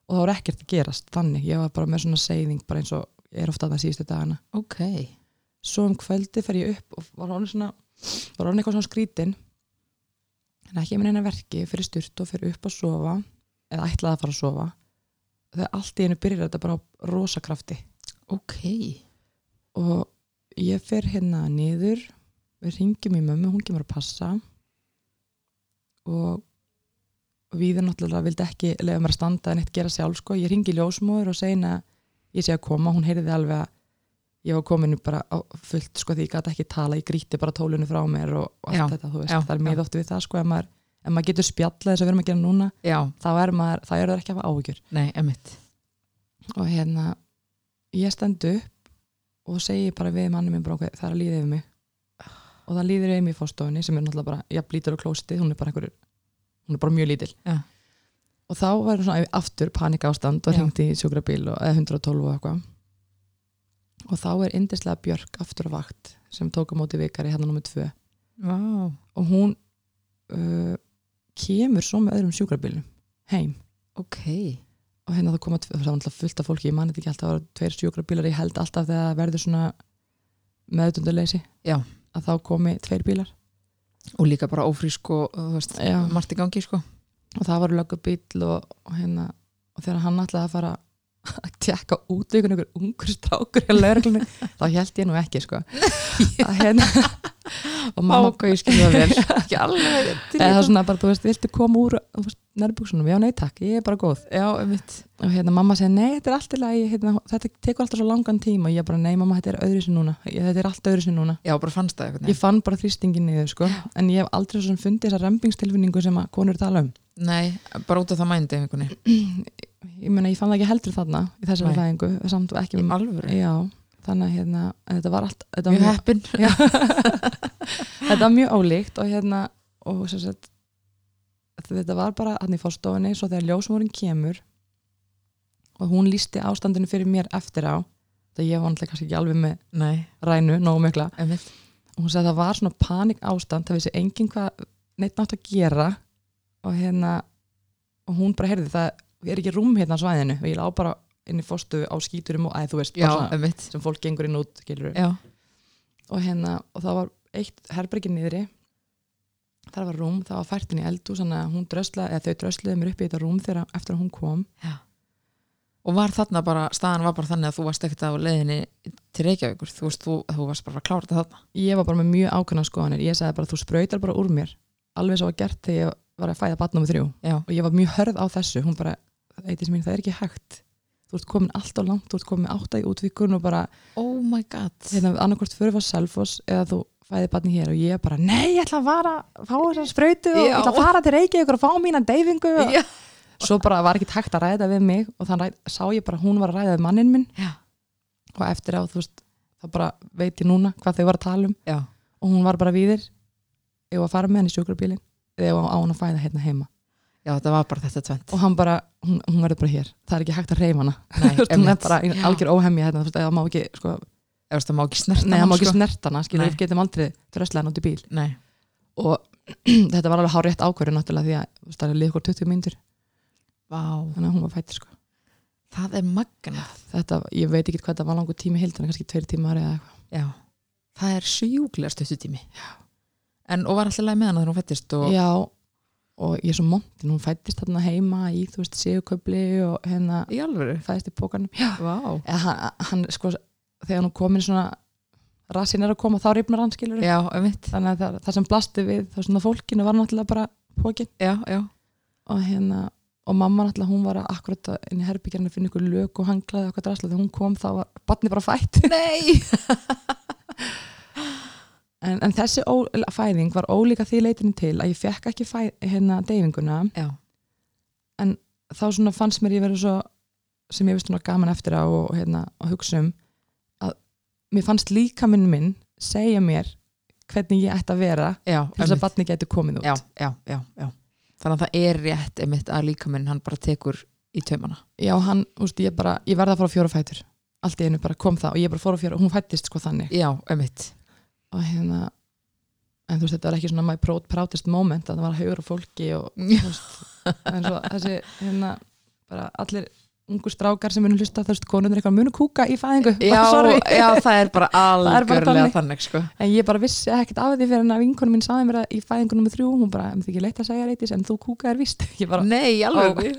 Og það var ekkert að gerast þannig, ég var bara með svona seyðing bara eins og er ofta að það síðustu dagana. Ok. Svo um kvöldi fer ég upp og var orðin svona var orðin eitthvað svona skrítin. En ekki með neina verki fyrir sturt og fyrir upp að sofa eða ætlaði að fara að sofa. Þegar allt í einu byrjar þetta bara á rosakrafti. Ok, og ég fer hérna niður við ringjum í mömmu, hún kemur að passa. Og við náttúrulega vildi ekki lega mér að standa en eitt gera sjálf sko, ég ringi ljósmóður og segna ég sé að koma, hún heyrði alveg að ég var komin bara á fullt sko því ég gæti ekki tala, ég gríti bara tólunu frá mér og, og allt Já, þetta, þú veist, já, það er oft við það sko. Ef maður, ef maður getur spjalla þess að við erum að gera núna já, þá er maður, það er það ekki að hafa áhugjur og hérna ég stend upp og segi bara við manni minn bara ok, það er að líða yfir mig. Og það líður yfir mig í fórstofunni sem er náttúrulega bara, ég blítur á klóstið hún er bara einhver, hún er bara mjög lítil. Já. og þá var svona aftur panik ástand og hringdi í sjúkrabíl og, eða 112 og eitthvað. Og þá er indislega Björk aftur á vakt sem tók á móti vikari hérna nummið tvö. Vá, og hún uh, kemur svo með öðrum sjúkrabílum heim. Ok. Og hérna það koma, það var alltaf fullt af fólki ég mani þetta ekki alltaf, það var tveir sjúkrabílar ég held alltaf þegar það verður svona meðutunduleysi að þá komi tveir bílar Og líka bara ófrísk og, margt í gangi, sko. Og það var löggubíl og, og hérna og þegar hann ætlaði að fara að tjekka út ykkur einhver ungur strákur í lauruglunni, þá held ég nú ekki sko. Að hérna og mamma hvað ég vel. Ekki alveg til eða svona bara, þú veist, viltu koma úr nærbuksunum, já nei takk, ég er bara góð. Já, og hérna mamma segi, nei, þetta er allt í lagi hérna, þetta tekur alltaf svo langan tíma. Og ég bara, nei mamma, þetta er öðru sinni núna þetta er allt öðru sinni núna. Já, bara fannst það eitthvað ég fann bara þrýstingin niður sko. en ég hef aldrei svo sem fundið þessa rempingstilfinningu sem að konur tala um. Nei, bara út af það mændi ég meina, ég fann það ekki heldur þarna í þessari Nei. fæðingu samt ekki alvöru? Já, þannig að hérna, þetta var allt þetta var Mjög heppin þetta var mjög ólíkt og hérna og sem sagt, þetta var bara hann í fórstofunni svo þegar ljósmórin kemur og hún lísti ástandinu fyrir mér eftir á það ég var náttúrulega kannski ekki alveg með Nei, rænu, nógu mikla. Og hún sagði að það var svona panik ástand það vissi enginn hvað neitt nátt að gera og hérna og hún bara heyrði það er ekki rúm hérna á svæðinu og ég lá bara inn í fórstu á skíturum og æ, þú veist, Já, svona, sem fólk gengur inn út Já, og hérna, og það var eitt herbergi niðri. Þar var rúm, það var fært inn í eldu að drösla, þau drösluðu mér upp í þetta rúm þegar eftir að hún kom. Og var þarna bara, staðan var bara þannig að þú varst ekkert á leiðinni til Reykjavíkur. Þú veist, þú, þú varst bara að klára þetta þarna. Ég var bara með mjög ákveðna skoðanir. Ég sagði bara, þú sprautar bara úr mér. Alveg svo var gert þegar ég var að fæða batnum þrjú. Já, og ég var mjög hörð á þessu. Hún bara, mín, það er ekki hægt. Þú ert komin allt á langt, þú ert komin átt í útvíkun og bara, oh my god. Hérna, annarkvort fyrir var Selfoss eða þú fæði batni hér og ég bara, nei, ég ætla að fara fá þessar sprautu og ég ætla að fara til Reykjavíkur og fá mína deyfingu og Já, svo bara var ekki hægt að ræða við mig og þannig sá ég bara að hún var að ræða við mannin minn. Já. og eftir á, þú veist, þá bara veit ég núna hvað þau var að tala um. Já, og hún var bara víðir ég var að fara með henni í sjúkrabílin eða á hann að fæða hérna heima já, þetta var bara þetta tvent og hann bara, hún, hún verður bara hér. Það er ekki hægt að reyma hana. Nei, hún er bara algjör óhemmi hérna, þú veist, það má ekki, sko, veist, það má ekki snerta nei, það má hann, ekki sko. snert hana skilur, við getum aldrei dröslega hann út í bíl. Nei, og þetta var alveg hár rétt ákvörðu náttúrulega því að það er líka 20 mínútur. Vá, þannig að hún var fættir sko. það er magna þetta, ég veit ekki hvað þetta var langur tími hildina, kannski eða það er en og var alltaf leið með hana þegar hún fættist og já, og ég er svo montin hún fættist þarna heima í, þú veist, sigurköfli og hérna í alvöru? fæðist í pókanum já, eða hann, hann sko þegar hún komin svona rassin er að koma þá rifnar hann skilur já, einmitt. Þannig að það, það sem blasti við þá svona fólkinu var náttúrulega bara pókin já, já, og hérna og mamma náttúrulega hún var að akkurat inn í herbyggjarni að finna ykkur lög og hanglaði okkur drasla þegar hún kom þá var barni bara fætt. Nei en, en þessi ó, fæðing var ólíka því leitinu til að ég fekk ekki fæ, hérna deyfinguna já, þá svona fannst mér ég verið svo sem ég veist svona gaman eftir á og, hérna, og hugsa um að mér fannst líka minn minn segja mér hvernig ég ætti að vera já, til þess að barni geti komið út. Já, já, já, já. Þannig að það er rétt einmitt að líkaminn hann bara tekur í taumana. Já hann, úst, ég, bara, ég verða að fara á fjóra fætur. Allt í einu bara kom það og ég bara fór á fjóra hún fættist sko þannig. Já, einmitt og hérna en þú veist þetta var ekki svona my proud, proudest moment að það var haugur og fólki og þú veist, en svo þessi hérna bara allir ungu strákar sem munu hlusta þú veist konunir eitthvað munu kúka í fæðingu? Já, já, það er bara algjörlega þannig. sko. En ég bara vissi ekkert af því fyrir en að vinkonum mín saði mér að í fæðingu nummer þrjú hún bara, það ekki leitt að segja reytis en þú kúka er vist bara, nei, alveg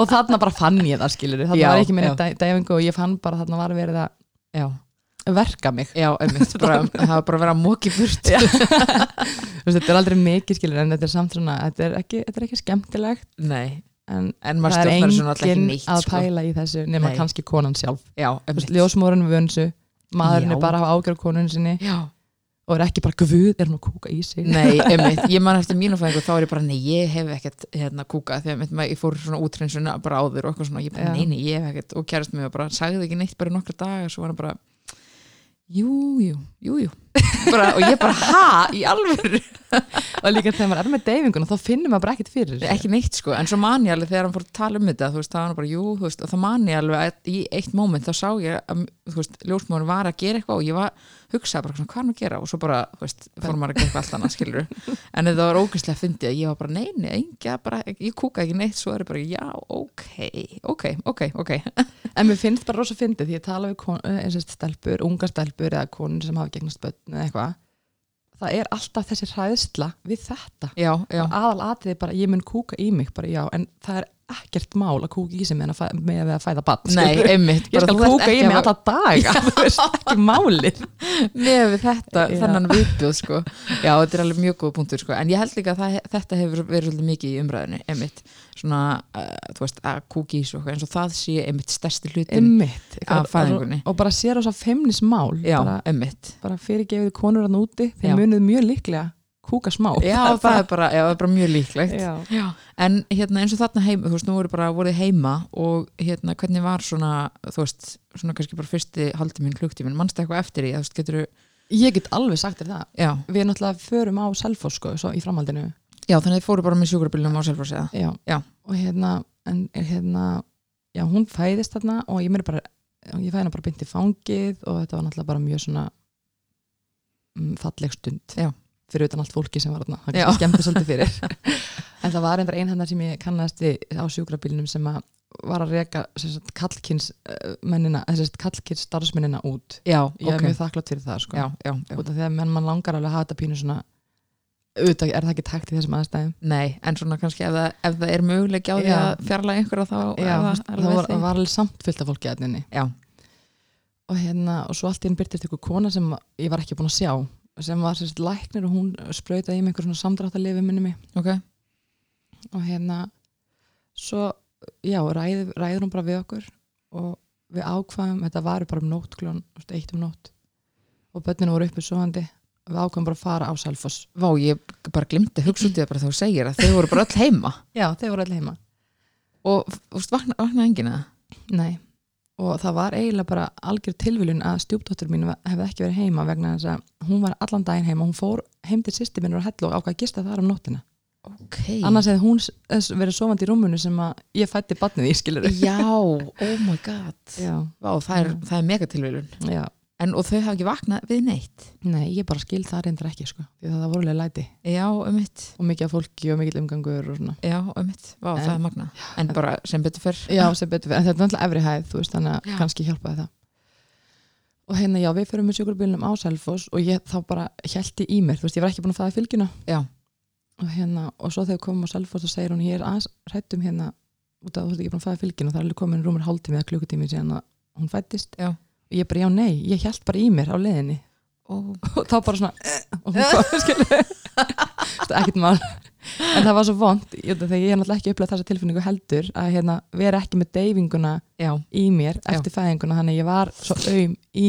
og þarna bara fann ég það skilur þarna Já, var ekki minni já. dæfingu og ég fann bara þarna var verið að já, verka mig. Já, einmitt bara, það var bara að vera móki burt. Þetta er aldrei mikið skilur en þetta er samt svona, þetta er ekki, þetta er ekki skemmtilegt. Nei, en en maður það er enginn neitt að sko. pæla í þessu nema Nei. kannski konan sjálf. Ljósmórun við önsu maðurinn er bara að ágjör konun sinni já, og er ekki bara guð, er hún að kúka í sig? Nei, einmitt, ég man eftir mínu fæðingu þá er ég bara, nei, ég hef ekkert hérna kúka því að einmitt, ég fór svona útrensuna bara áður og eitthvað svona, ég bara, Já. nei, nei, ég hef ekkert. Og kærast mig og bara, sagði ekki neitt bara nokkra daga. Svo var hann bara, jú, jú, jú, jú. Bara, og ég bara, ha, í alvöru og líka þegar maður er með deyfinguna þá finnur maður bara ekkert fyrir þessu. ekki neitt sko, en svo man ég alveg þegar hann fór að tala um þetta, þú veist, það var bara, jú, þú veist og það man ég alveg að í eitt moment þá sá ég að, þú veist, ljósmóðurinn var að gera eitthvað og ég var, hugsaði bara, svona, hvað er hann að gera? Og svo bara, þú veist, fór maður að gera eitthvað allt annað skilur, en þetta var ógæslega fyndið að ég var bara, nei, nei, engja, bara, ég kúka ekki neitt, svo er ég bara, já, ok ok, ok, ok. En mér finnst bara rosa fyndið því ég tala við kon, eh, og stelpur, unga stelpur eða konur sem hafa gegnast börn eða eitthvað það er alltaf þessi hræðsla við þetta. Já, já, og aðal atriði bara, ég mun kúka í mig bara já, en það er ekkert mál að kúka í sig með, að, við að fæða bann nei, einmitt ég skal kúka í mig alla daga þú veist, ekki málið með við þetta, Já. þennan viðbjóð sko. já, þetta er alveg mjög góð punktur sko. en ég held líka að það, þetta hefur verið svolítið mikið í umræðinu, einmitt svona, uh, þú veist, að kúki í svo eins og það sé einmitt stærsti hlutin Einmitt, Af fæðingunni. og, bara sér þess að feimnismál já, bara, einmitt bara fyrirgefið konur að núti þeir munuð mjög líklega kúka smá já, það er bara, já, það er bara mjög líklegt já. Já. en hérna eins og þarna heima þú veist, nú voru bara voruð heima og hérna hvernig var svona, þú veist svona kannski bara fyrsti haldi minn klukktíminn mannst eitthvað eftir því, þú ég get alveg sagt þér það já, við náttúrulega förum á Selfoss sko, í framhaldinu já, þannig að þið fóru bara með sjúkrabílunum á Selfoss eða já. Já. og hérna, en, er hérna já, hún fæðist þarna og ég mér bara ég fæði hana bara bynt í fangið og þetta var náttúrulega bara mjög svona mm, falleg stund Já. Fyrir utan allt fólki sem var þarna. Það skemmti svolítið fyrir. En það var einhver einhandar sem ég kannast á sjúkrabílnum sem að var að uh, mennina, þess að kallkins starfsmennina út. Já, ég er ok, mjög þakklátt fyrir það sko. já, já, út af því að menn mann langar alveg að hafa þetta pínu svona auðvitað er það ekki takt í þessum aðstæðum. Nei, en svona kannski ef það, ef það er möguleik á því að fjarlæga einhverja þá já, er það, það, var, var alveg samt fullt af fólki að henni Já, og hérna, og svo allt í henni byrtist ykkur kona sem ég var ekki búin að sjá sem var sérst læknir og hún sprautaði í mig einhver svona samdráttalifi minni mig ok, og hérna svo, já, ræður, ræður hún bara við okkur og við ákvaðum, þetta var bara um nótt klón, eitt um nótt. Og börninu voru uppi svoandi við ákvaðum bara að fara á Selfoss. Vá, ég bara glimti að hugsa út í það bara þú segir að þau voru bara öll heima. Já, þau voru allir heima. Og þú veist, vakna, vaknaði enginn eða? Nei, og það var eiginlega bara algjör tilviljun að stjúpdóttur mín hefði ekki verið heima vegna þess að hún var allan daginn heima, hún fór heim til sýsti minn og hella og ákvað að gista þar um nóttina. Ok, annars hefði hún verið sofandi í rúmunu sem að ég fætti batnið í skilur já, oh my god. Já, Vá, það er, það er megatilvílun já, En og þau hafa ekki vaknað við neitt? Nei, ég bara skil það reyndar ekki sko, því að það vorulega læti. Já, um mitt. Og mikið af fólki og mikið umgangur og svona. Já, um mitt, vá, En- það er magnað. En bara sem betur fyrr. Já, sem betur fyrir, en þetta er náttúrulega efri hæð þú veist, þannig að Já. kannski hjálpaði það. Og hérna já, við fyrir með sjúkrabílnum á Selfoss og ég þá bara hælti í mér, þú veist, ég var ekki búin að fæða fylgina. Já. og hérna, og svo þegar við komum á Selfoss og segir hún, ég er aðeins hrættum hérna út af að þú veist ekki búin að fæða fylgina. Og það er alveg komin rúmur hálftími eða klukkutími síðan að hún fættist Já. Ég bara, já nei, ég held bara í mér á leiðinni. Ó, og þá bara svona eh, og hún kom, skilu það er ekkert mál. En það var svo vond, þegar ég er náttúrulega ekki upplegað þessa tilfinningu heldur að hérna, vera ekki með deyfinguna já, í mér eftir fæðinguna þannig ég var svo aum í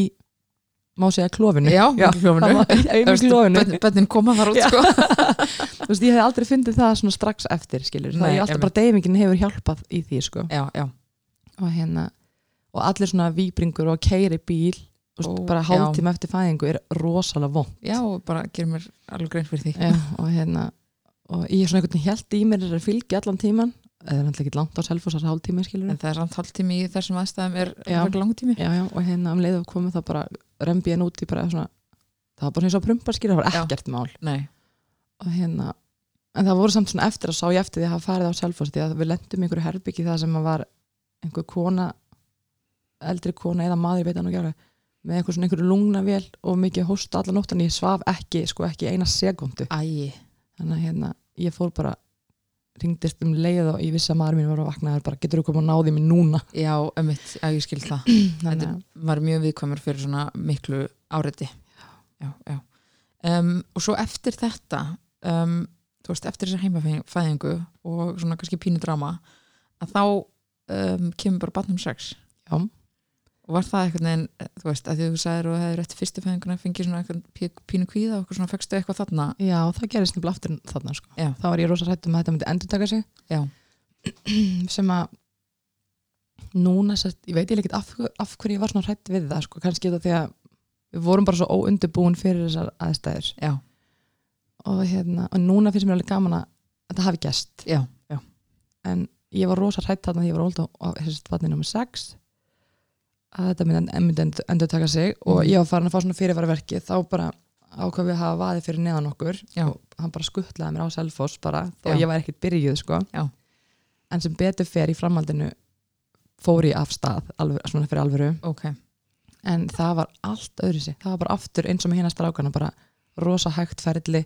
má segja klófinu já, Já, klófinu. það Bönnin koma þar út Já. sko. Þú veist, ég hef aldrei fundið það strax eftir skilur, það Nei, er alltaf bara deyfingin hefur hjálpað í því sko. Já, já, og hérna, og allir svona víbringur og keiri bíl veist, Ó, bara já. hálftíma eftir fæðingu er rosalega vond já, bara gerir mér alveg grein fyrir því. Já, og hérna og ég er svona einhvern veginn held í mér er að fylgja allan tíman eða er náttúrulega ekki langt á selfos þessar hálftími skilur En það er samt hálftími í þessum aðstæðum er frekar langur tími. Já, já, og hérna um leið og komið það bara rembi henn út í bara svona það var bara eins og prumpar skilur, það var ekkert mál. Nei, og hérna, en það voru samt svona eftir að sá ég eftir því að hafa farið á selfos því að við lendum einhverju herbyggi það sem að var einhver kona eldri kona eða maður, veit hann og gera með einhver svona einhverju lungnavél og mikið hósta allan nótt en ég svaf ekki, sko ekki eina sekundu æi. Þannig að hérna, ég fór bara ringdist um leið og ég vissi að maður mín var að vakna bara getur þú komið að náði mér núna? Já, ömmitt, já, ég skil það. Þetta að var mjög viðkvæmur fyrir svona miklu áreiti Já, já. Um, Og svo eftir þetta um, þú veist, eftir þessar heimafæðingu og svona kannski pínu drama að þá um, kemur bara batnum sex. Já. Og var það einhvern veginn, þú veist, að því þú sagðir og hefði rétt fyrstu fæðinguna fengið svona pí- pínu kvíða og eitthvað svona, fegstu eitthvað þarna. Já, það gerist nefnilega aftur þarna sko. Þá var ég rosa hrættum að þetta myndi endur taka sig. Já, sem að núna, sest, ég veit ég ekkert af, af hverju ég var svona hrætt við það sko. kannski þetta því að við vorum bara svo óundubúin fyrir þessar aðstæður. Já, og, hérna, og núna finnst mér alveg gaman að þetta hafi gæst en ég var rosa hrætt þarna því ég var óld á, á þessi vatni nummer 6 að þetta myndi, myndi endur, taka sig og Mhm. ég var farin að fá svona fyrirvara verki þá bara ákvað við að hafa vaðið fyrir neðan okkur Já. og hann bara skuttlaði mér á Selfoss bara Já. ég var ekkert byrjuð sko. Já. en sem betur fer í framhaldinu fór ég af stað alveg, svona fyrir alvöru. Ok, en það var allt öðru sig það var bara aftur eins og með hérna strákana bara rosa hægt ferli.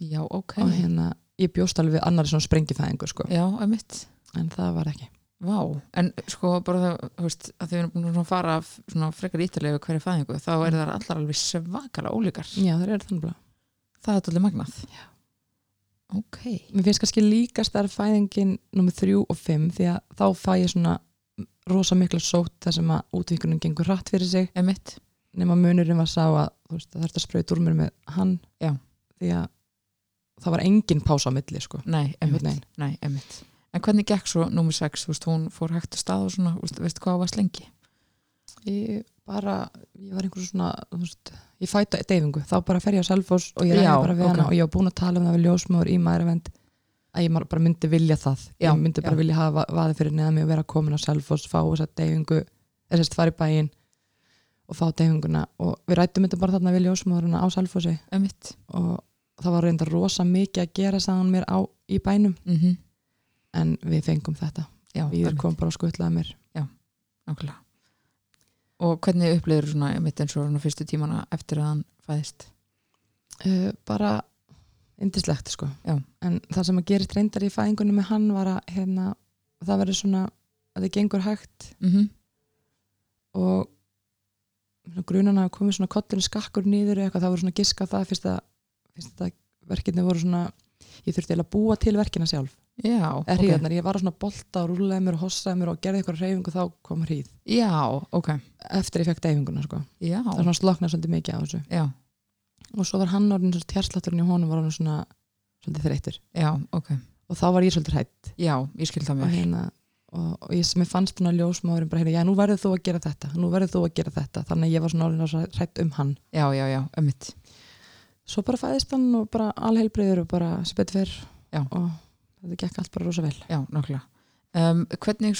Já, ok. Og hérna ég bjóst alveg við annari svona sprengifæðingur sko. Já, en það var ekki Vá, en sko bara það, þú veist, að þau erum búin að fara svona frekar ítalegu hverju fæðingu, þá er það allar alveg svakalega ólíkar. já það er þannig bara Það er allir magnað. Já. Ok. mér finnst kannski líka stærð fæðingin nummið þrjú og fimm því að þá fæ ég svona rosa mikla sót þar sem að útvíkunin gengur hratt fyrir sig Emitt. nema munurinn var sá að þú veist, það þarf að sprauta úr mér með hann Já. því að það var engin pása á milli sko. Nei, emitt. Nei, emitt. En hvernig gekk svo númer 6, þú veist, hún fór hægt að stað og svona, veistu hvað var slengi? ég bara, ég var einhversu svona þú veist, ég fæta deyfingu þá bara fer ég á Selfoss og ég ræði Já, bara við ok. hana og ég var búin að tala um það við ljósmóður í maðurvend að ég bara myndi vilja það Já, ég myndi bara já. vilja hafa vaði fyrir neðan mig og vera komin á Selfoss, fá þessa deyfingu þess að fara í bæinn og fá deyfinguna og við rættum þetta bara þarna við ljósmóðurina á Emitt. og það var reynda rosa mikið að gera sagðan mér á, í bænum Mm en við fengum þetta. Já, við einmitt, kom bara og skuttlaði mér. Nákvæmlega. Og hvernig upplifir svona, emitt eins og svona fyrstu tímana eftir að hann fæðist? uh, bara indislegt sko. Já. en það sem að gerist reyndar í fæðingunum með hann var að hérna, það verður svona að það gengur hægt. Mm og svona grunan að komið svona kottinu skakkur nýður eitthvað, það voru svona giska það fyrst að, fyrst að verkinni voru svona ég þurfti að búa til verkina sjálf Já, eða ok. hríðarnar, ég var á svona bolta og rúlaði mér og hossaði mér og gerði eitthvað reyfingu þá kom hríð. Já, ok. eftir ég fekk deyfinguna sko. Já, það var svona sloknað svolítið mikið á þessu. Já, og svo var hann orðin svo tjárslátturinn í honum var hann svona svolítið þreyttur. Já, ok. og þá var ég svolítið hrætt Já, ég skil það og, mér. hérna, og, og ég sem ég fannst svona ljósmáðurinn bara hérna, já nú verður þú að gera þetta nú verður þú að gera þetta, þannig að ég var svona orðin hrætt Já, já, já, Já. þetta gekk allt bara rosa vel Já, nákvæmlega. Um, hvernig,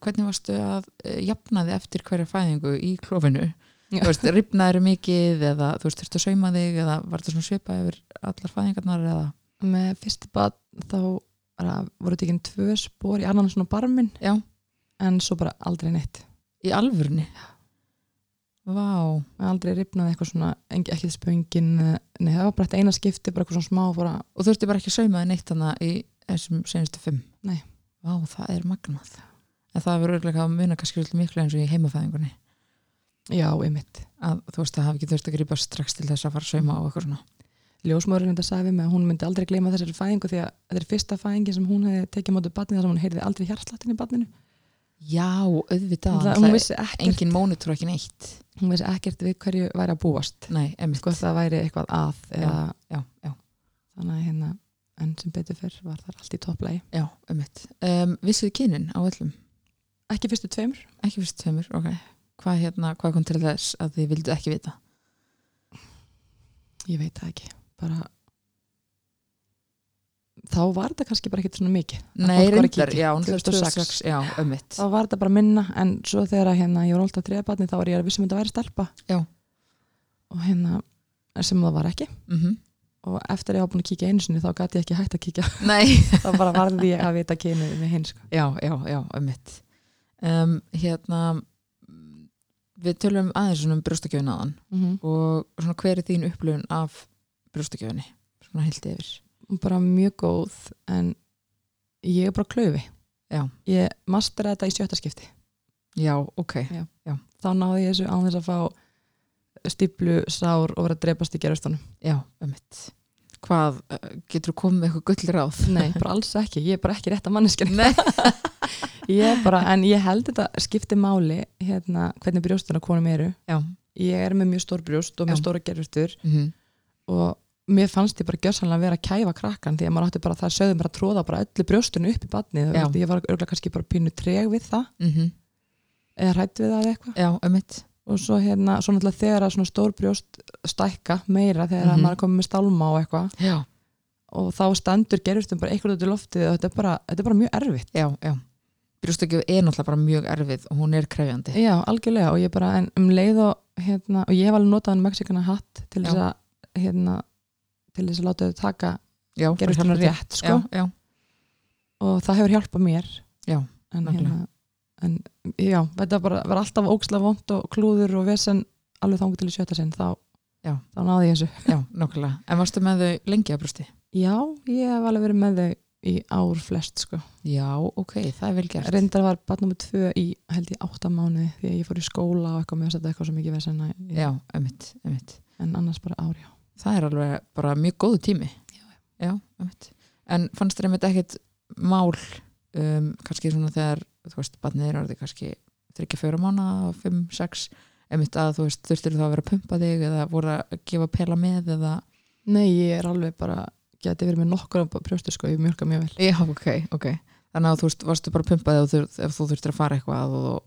hvernig varstu að uh, jafna þig eftir hverja fæðingu í klófinu? Já. Ripnaður mikið eða þú veist, þurftu að sauma þig eða var þetta svona svipað yfir allar fæðingarnar eða? með fyrsti bad þá voru þetta ekki tvö spór í annan svona barminn Já, en svo bara aldrei neitt í alvörni? Vá, aldrei ripnaði eitthvað svona, ekki spöngin nei, það var bara eitt eina skipti, bara eitthvað svona smá bara, og ertu bara ekki saumaði neitt hana í þessum senustu fimm. Nei. Vá, það er magnað. En það verður örgulega að muna kannski miklu eins og í heimafæðingunni. Já, einmitt. Að þú veist að hafa ekki þurft að grípa strax til þess að fara að sauma á eitthvað svona. Ljósmórinn þetta sagði mig að hún myndi aldrei gleyma þessari fæðingu því að þetta er fyrsta fæðingi sem hún hefði tekið mótið barnið þar sem hún heyrði aldrei hjartslattin í barninu. Já, auðvitað. Það er ekkert, engin mónitor ekki neitt. Hún vissi ekkert við hverju væri að búast. Nei, emitt sko það væri eitthvað að eða, já, já, þannig hérna en sem betur fyrr var það allt í topplægi já, emitt um, Vissuðu kynin á öllum? ekki fyrstu tveimur. Ekki fyrst tveimur, ok. Hvað, hérna, hvað kom til þess að þið vildu ekki vita? ég veit það ekki. Bara þá var þetta kannski bara ekkert svona mikið. Nei, reyndar, já, 2006. 2006 Já, emitt þá var þetta bara minna en svo þegar að, hérna, ég var alltaf þriða barni þá var ég að vissum að þetta væri stelpa. Já. og hérna sem það var ekki. Mm og eftir að ég var búin að kíkja einu sinni þá gæti ég ekki hægt að kíkja. Þá bara varði ég að vita kynu með hinn sko. já, já, já, emitt um, Hérna Við tölum aðeins um brjóstakjöfun aðan mm -hmm. og svona hver er þín upplifun af brjóstakjöfunni? Svona heilt yfir. Bara mjög góð en ég er bara klöfi Já. ég mastera þetta í sjötta skipti. Já, ok. Þá náði ég þessu án þess að fá stíplu, sár og vera að drepast í gerustunum Já, emitt Hvað, uh, getur þú komið með eitthvað gull ráð? nei, bara alls ekki, ég er bara ekki rétt að manneskjana Nei. ég bara, en ég held þetta skipti máli hérna, hvernig brjóstuna konum eru. Já. Ég er með mjög stór brjóst og mjög Já. stóra gerustur mm og mér fannst ég bara gjörsanlega að vera að kæfa krakkan því að maður átti bara, það sögðum bara að tróða bara öllu brjóstunum upp í badnið ég var örgulega kannski bara pínu treg við það. -hmm. eða hrætt við það eða eitthvað og svo hérna, svo náttúrulega þegar að svona stór brjóst stækka meira þegar Mhm. að maður er komið með stálma og eitthvað. Og þá stendur gerustum bara eitthvað út í loftið og þetta er bara, þetta er bara mjög erfitt. Já, já. Brjóstakjöf er náttúrulega bara mjög erfið og hún er krefjandi. Já, algjörlega. Og ég bara, en um leið og hérna, og ég hef alveg notað hann mexikana hatt til þess að hérna, til þess að láta þau taka hjálpa rétt sko. Já, já, og það hefur hjálpað mér. Já, en, hérna, en já, þetta bara var alltaf óksla vond og klúður og vesen alveg þangur til í sjötta sinn þá, Já. þá náði ég þessu. Já, nokkulega En varstu með þau lengi að brjósti? Já, ég hef alveg verið með þau í ár flest sko. Já, ok, það er vel gert. Reyndar var barn nummer tvö í held ég átta mánuði því að ég fór í skóla og eitthvað með að setja eitthvað svo mikið vesen að ég, Já, emitt, emitt en annars bara ár, já. Það er alveg bara mjög góðu tími. Já, já. Emitt En fannst þér einmitt ekkit mál um, kannski svona þegar þú veist, barnið er orðið kannski þryggja fjóra mánu fimm, sex einmitt að þú veist, þurftir þá að vera að pumpa þig eða voru að gefa pela með eða? Nei, ég er alveg bara geti verið með nokkur á brjóstu sko, ég mjölka mjög vel. Já, ok, ok. Þannig að þú veist, varstu bara að pumpa þig ef þú, ef þú þurftir að fara eitthvað og,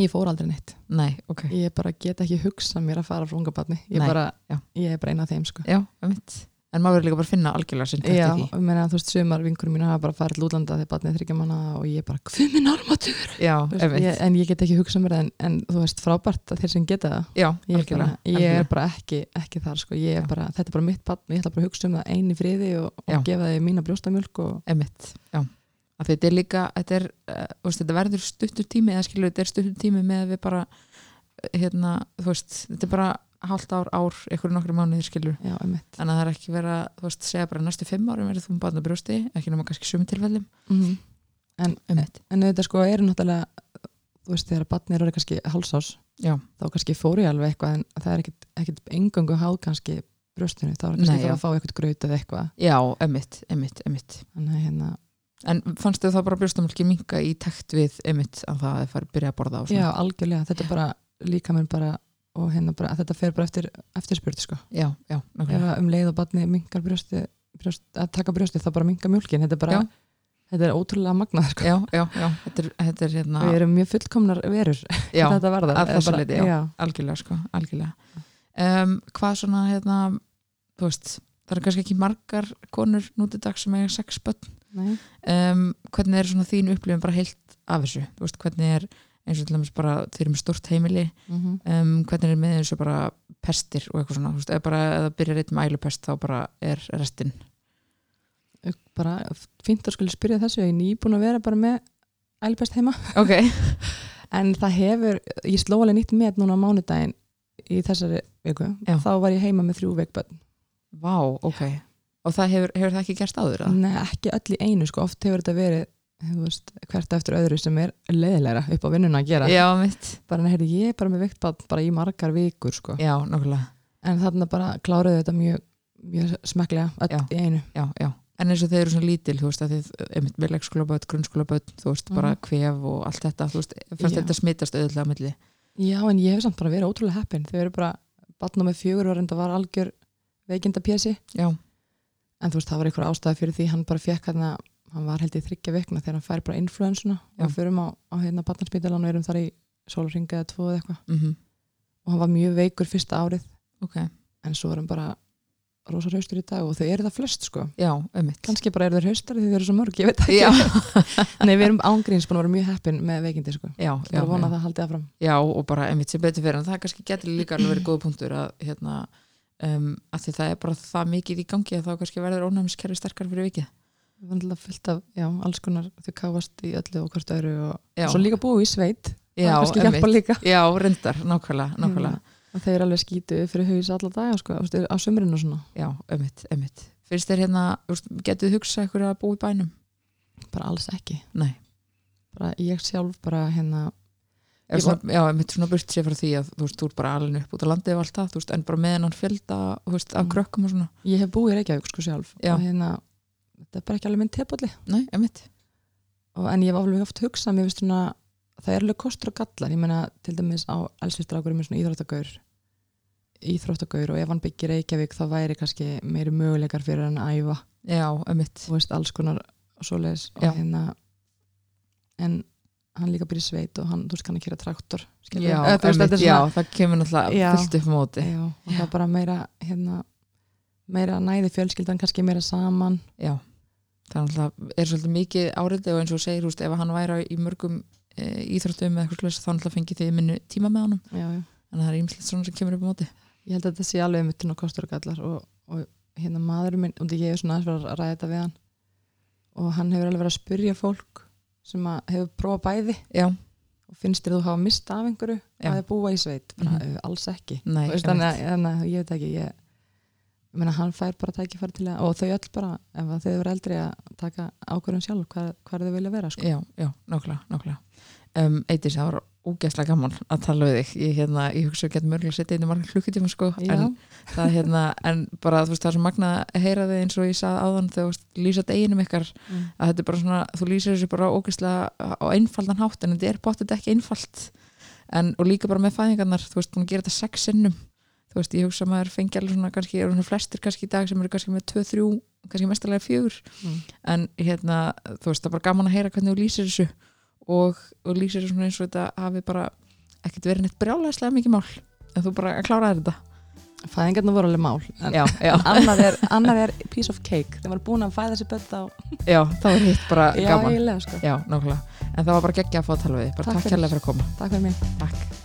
Ég fór aldrei neitt. Nei, ok. Ég bara get ekki hugsað mér að fara frá unga barni Ég, bara, ég er bara eina af þeim sko. Já, einmitt En maður verður líka bara að finna algjörlega sinn Já, í því ég meina þú veist, sumar vinkurum mín hafa bara farið til útlanda þegar barnið er þryggja manna og ég bara, hvað minn armatur? Já, veist, ég, en ég get ekki hugsað mér það en, en þú veist, frábært að þeir sem geta það Já, ég, er bara, algjörlega ég er algjörlega. bara ekki, ekki þar sko. ég Já. er bara, þetta er bara mitt barn ég ætla bara að hugsa um það einu friði og, Já. og gefa þið mína brjóstamjölk og Einmitt, já Af því Þetta er líka, þetta, er, uh, þetta verður stuttur tími eða skilur, þetta er stuttur tími með að við bara eh, hérna, þú veist, þetta er bara hálft ár, ár, einhverju nokkru mánuðir skilur já, þannig að það er ekki vera, þú veist, segja bara næstu fimm árum verður þú með barn á brjósti, ekki nema kannski sumi tilfellum. Mm en, Einmitt, en þetta sko eru náttúrulega þú veist, þegar barnið er orðið kannski hálsás já, þá kannski fór ég alveg eitthvað en það er ekkit engangu háð kannski brjóstinu, þá er kannski Nei, það að fá eitthvað graut eða eitthvað. Já, emitt, emitt, emitt að hérna, En fannst þau þá bara brjóstamölki minka í takt við emitt að það er farið að byrja að borða og já, algjörlega. Þetta er bara líka mér bara og hérna bara, þetta fer bara eftir eftirspurt sko, Já, já, að um leið og barni minkar brjósti, brjóst, að taka brjósti þá bara minkar mjólkin, þetta er bara Já. þetta er ótrúlega magnað sko. Já, já, já, þetta er, þetta er hérna, við erum mjög fullkomnar verur já, þetta var það að þessu leyti, já. algjörlega sko, algjörlega. Um, hvað svona, hérna, þú veist, það eru kannski ekki margar konur nútið dag sem eiga sex börn. Um, hvernig er svona þín upplifin bara heilt af þessu? Þú veist, hvernig er eins og til dæmis bara þeir eru með stort heimili, Mm -hmm. um, hvernig er með eins og bara pestir og eitthvað svona, þú veist, ef bara ef það byrjar eitt með ælupest þá bara er restin. bara fínt að skulle spyrja þessu ég er nýbúin að vera bara með ælbest heima Ok, en það hefur, ég sló alveg nýtt með núna á mánudaginn í þessari viku, Já. þá var ég heima með þrjú veikbönn Vá, ok Og það hefur, hefur það ekki gerst áður? Nei, ekki öll í einu, sko, oft hefur þetta verið veist, hvert eftir öðru sem er leiðilegra upp á vinnuna að gera. Já, bara, heyrðu, ég er bara með veikbönn bara í margar vikur, sko. Já, en þarna bara kláruðu þetta mjög, mjög smeklega öll í einu. Já, já. En eins og þeir eru svona lítil, þú veist, að þið, með leikskólaböld, grunnskólaböld, þú veist, bara Mhm. kvef og allt þetta, þú veist, fyrst þetta smitast auðvitað á milli. Já, en ég hef samt bara verið ótrúlega heppin. Þau eru bara, batna með fjögur og reynda var algjör veikinda pjessi Já, en þú veist, það var einhver ástæða fyrir því hann bara fekk hann hann var held í þryggja vikna þegar hann fær bara influensuna. Og við förum á, á hérna batnarspítalan og erum þar í sólringa eða tvo eða eitthvað. Mm og hann var mjög veikur fyrsta árið. Ok, en svo er hann bara rosa hraustur í dag og þau eru það flest sko. Já, einmitt. kannski bara eru þeir haustar því þau eru svo mörg, ég veit ekki. Nei, við erum ángríns búin að vera mjög heppin með veikindi sko. Já, og já, bara vona að það haldið áfram. Já, og bara einmitt sem betur fyrir, en það kannski getur líka alveg verið góð punktur að, hérna, um, að því það er bara það mikið í gangi að þá kannski verður ónæmiskerfi sterkar fyrir vikið. Var náttúrulega fullt af, já, alls konar þau káfast í öllu og hvort öðru og, svo líka búið í sveit Já, Já, reyndar, nákvæmlega, nákvæmlega. og þeir eru alveg skítu fyrir haus alla daga sko, á sömurinn og svona Já, einmitt, einmitt. Finnst þér hérna, getur þið hugsað ykkur að búa í bænum? bara alls ekki Nei. bara ég sjálf bara hérna Ég svona, já, einmitt svona burt sér frá því að þú veist, þú ert bara alveg upp út á landið og allt það, þú veist, en bara með hennan fjölda, þú veist, af Mm. krökkum og svona. ég hef búið í Reykjavík sko sjálf Já. og hérna, þetta er bara ekki alveg minn tepalli Nei, einmitt. og, en ég hef alveg oft hugsað mér veist svona það er alveg kostur og gallar ég meina til dæmis á elsvistrákur með svona íþróttagaur íþróttagaur og ef hann byggir Reykjavík þá væri kannski meiri möguleikar fyrir hann að æfa Já, einmitt. þú veist alls konar svoleiðis og hérna en hann líka byrja sveit og hann, þú veist, kann ekki gera traktor. Já, þetta er já, svona, það kemur náttúrulega fullt upp móti. já, og Já. það er bara meira hérna, meira næði fjölskyldan kannski meira saman Já, það er er svolítið mikið áriði og eins og segir, veist, ef hann væri í mörgum e, íþróttum eða eitthvað slags, þá fengið þið minni tíma með honum, já, já. en það er ímslegt svona sem kemur upp á móti. ég held að þetta sé alveg mittin og kostur og gallar og, og hérna maðurinn minn, og ég hef svona aðeins að ræða þetta við hann og hann hefur alveg verið að spyrja fólk sem hefur prófað bæði Já, og finnst þér þú hafa mist af einhverju að búa í sveit, mm alls ekki. Nei, veist, þannig, að, ég veit ekki ég meina, hann fær bara tækifæri til að og þau öll bara, ef þau eru eldri að taka ákvörðun sjálf hvað, hvað þau vilja vera sko. Já, já, nákvæmlega. Um, Eitís, það var úgeðslega gaman að tala við þig. Ég, hérna, ég hugsa að geta mörgulega að setja inn í margar klukkutíma, sko, en það, hérna, en bara, þú veist, það er svo magna að heyra þig eins og ég sagði áðan þegar þú veist, lýsa deginum ykkar, Mm. að þetta er bara svona, þú lýsir þessu bara ógeðslega á einfaldan hátt, en þetta er bóttið ekki einfalt, en, og líka bara með fæðingarnar, þú veist, búin að gera þetta sex sinnum, þú veist, ég hugsa að maður fengi alveg svona, kannski, eru svona flestir kannski í dag sem eru kannski með tvö, þrjú, kannski mestalega fjögur, Mm. en hérna, þú veist, það er bara gaman að heyra hvernig þú lýsir þessu. Og, og lýsir þessu svona eins og þetta hafi bara ekkert verið neitt brjálæðislega mikið mál. En þú bara kláraði þetta. Fæðingarna voru alveg mál en, já, já, en annað, er, annað er piece of cake. Þeim var búin að fæða sér börn á já, það var hitt bara já, gaman. sko. já, nákvæmlega, en það var bara geggja að fá að tala við bara Takk takk fyrir. fyrir að koma. Takk fyrir mig. Takk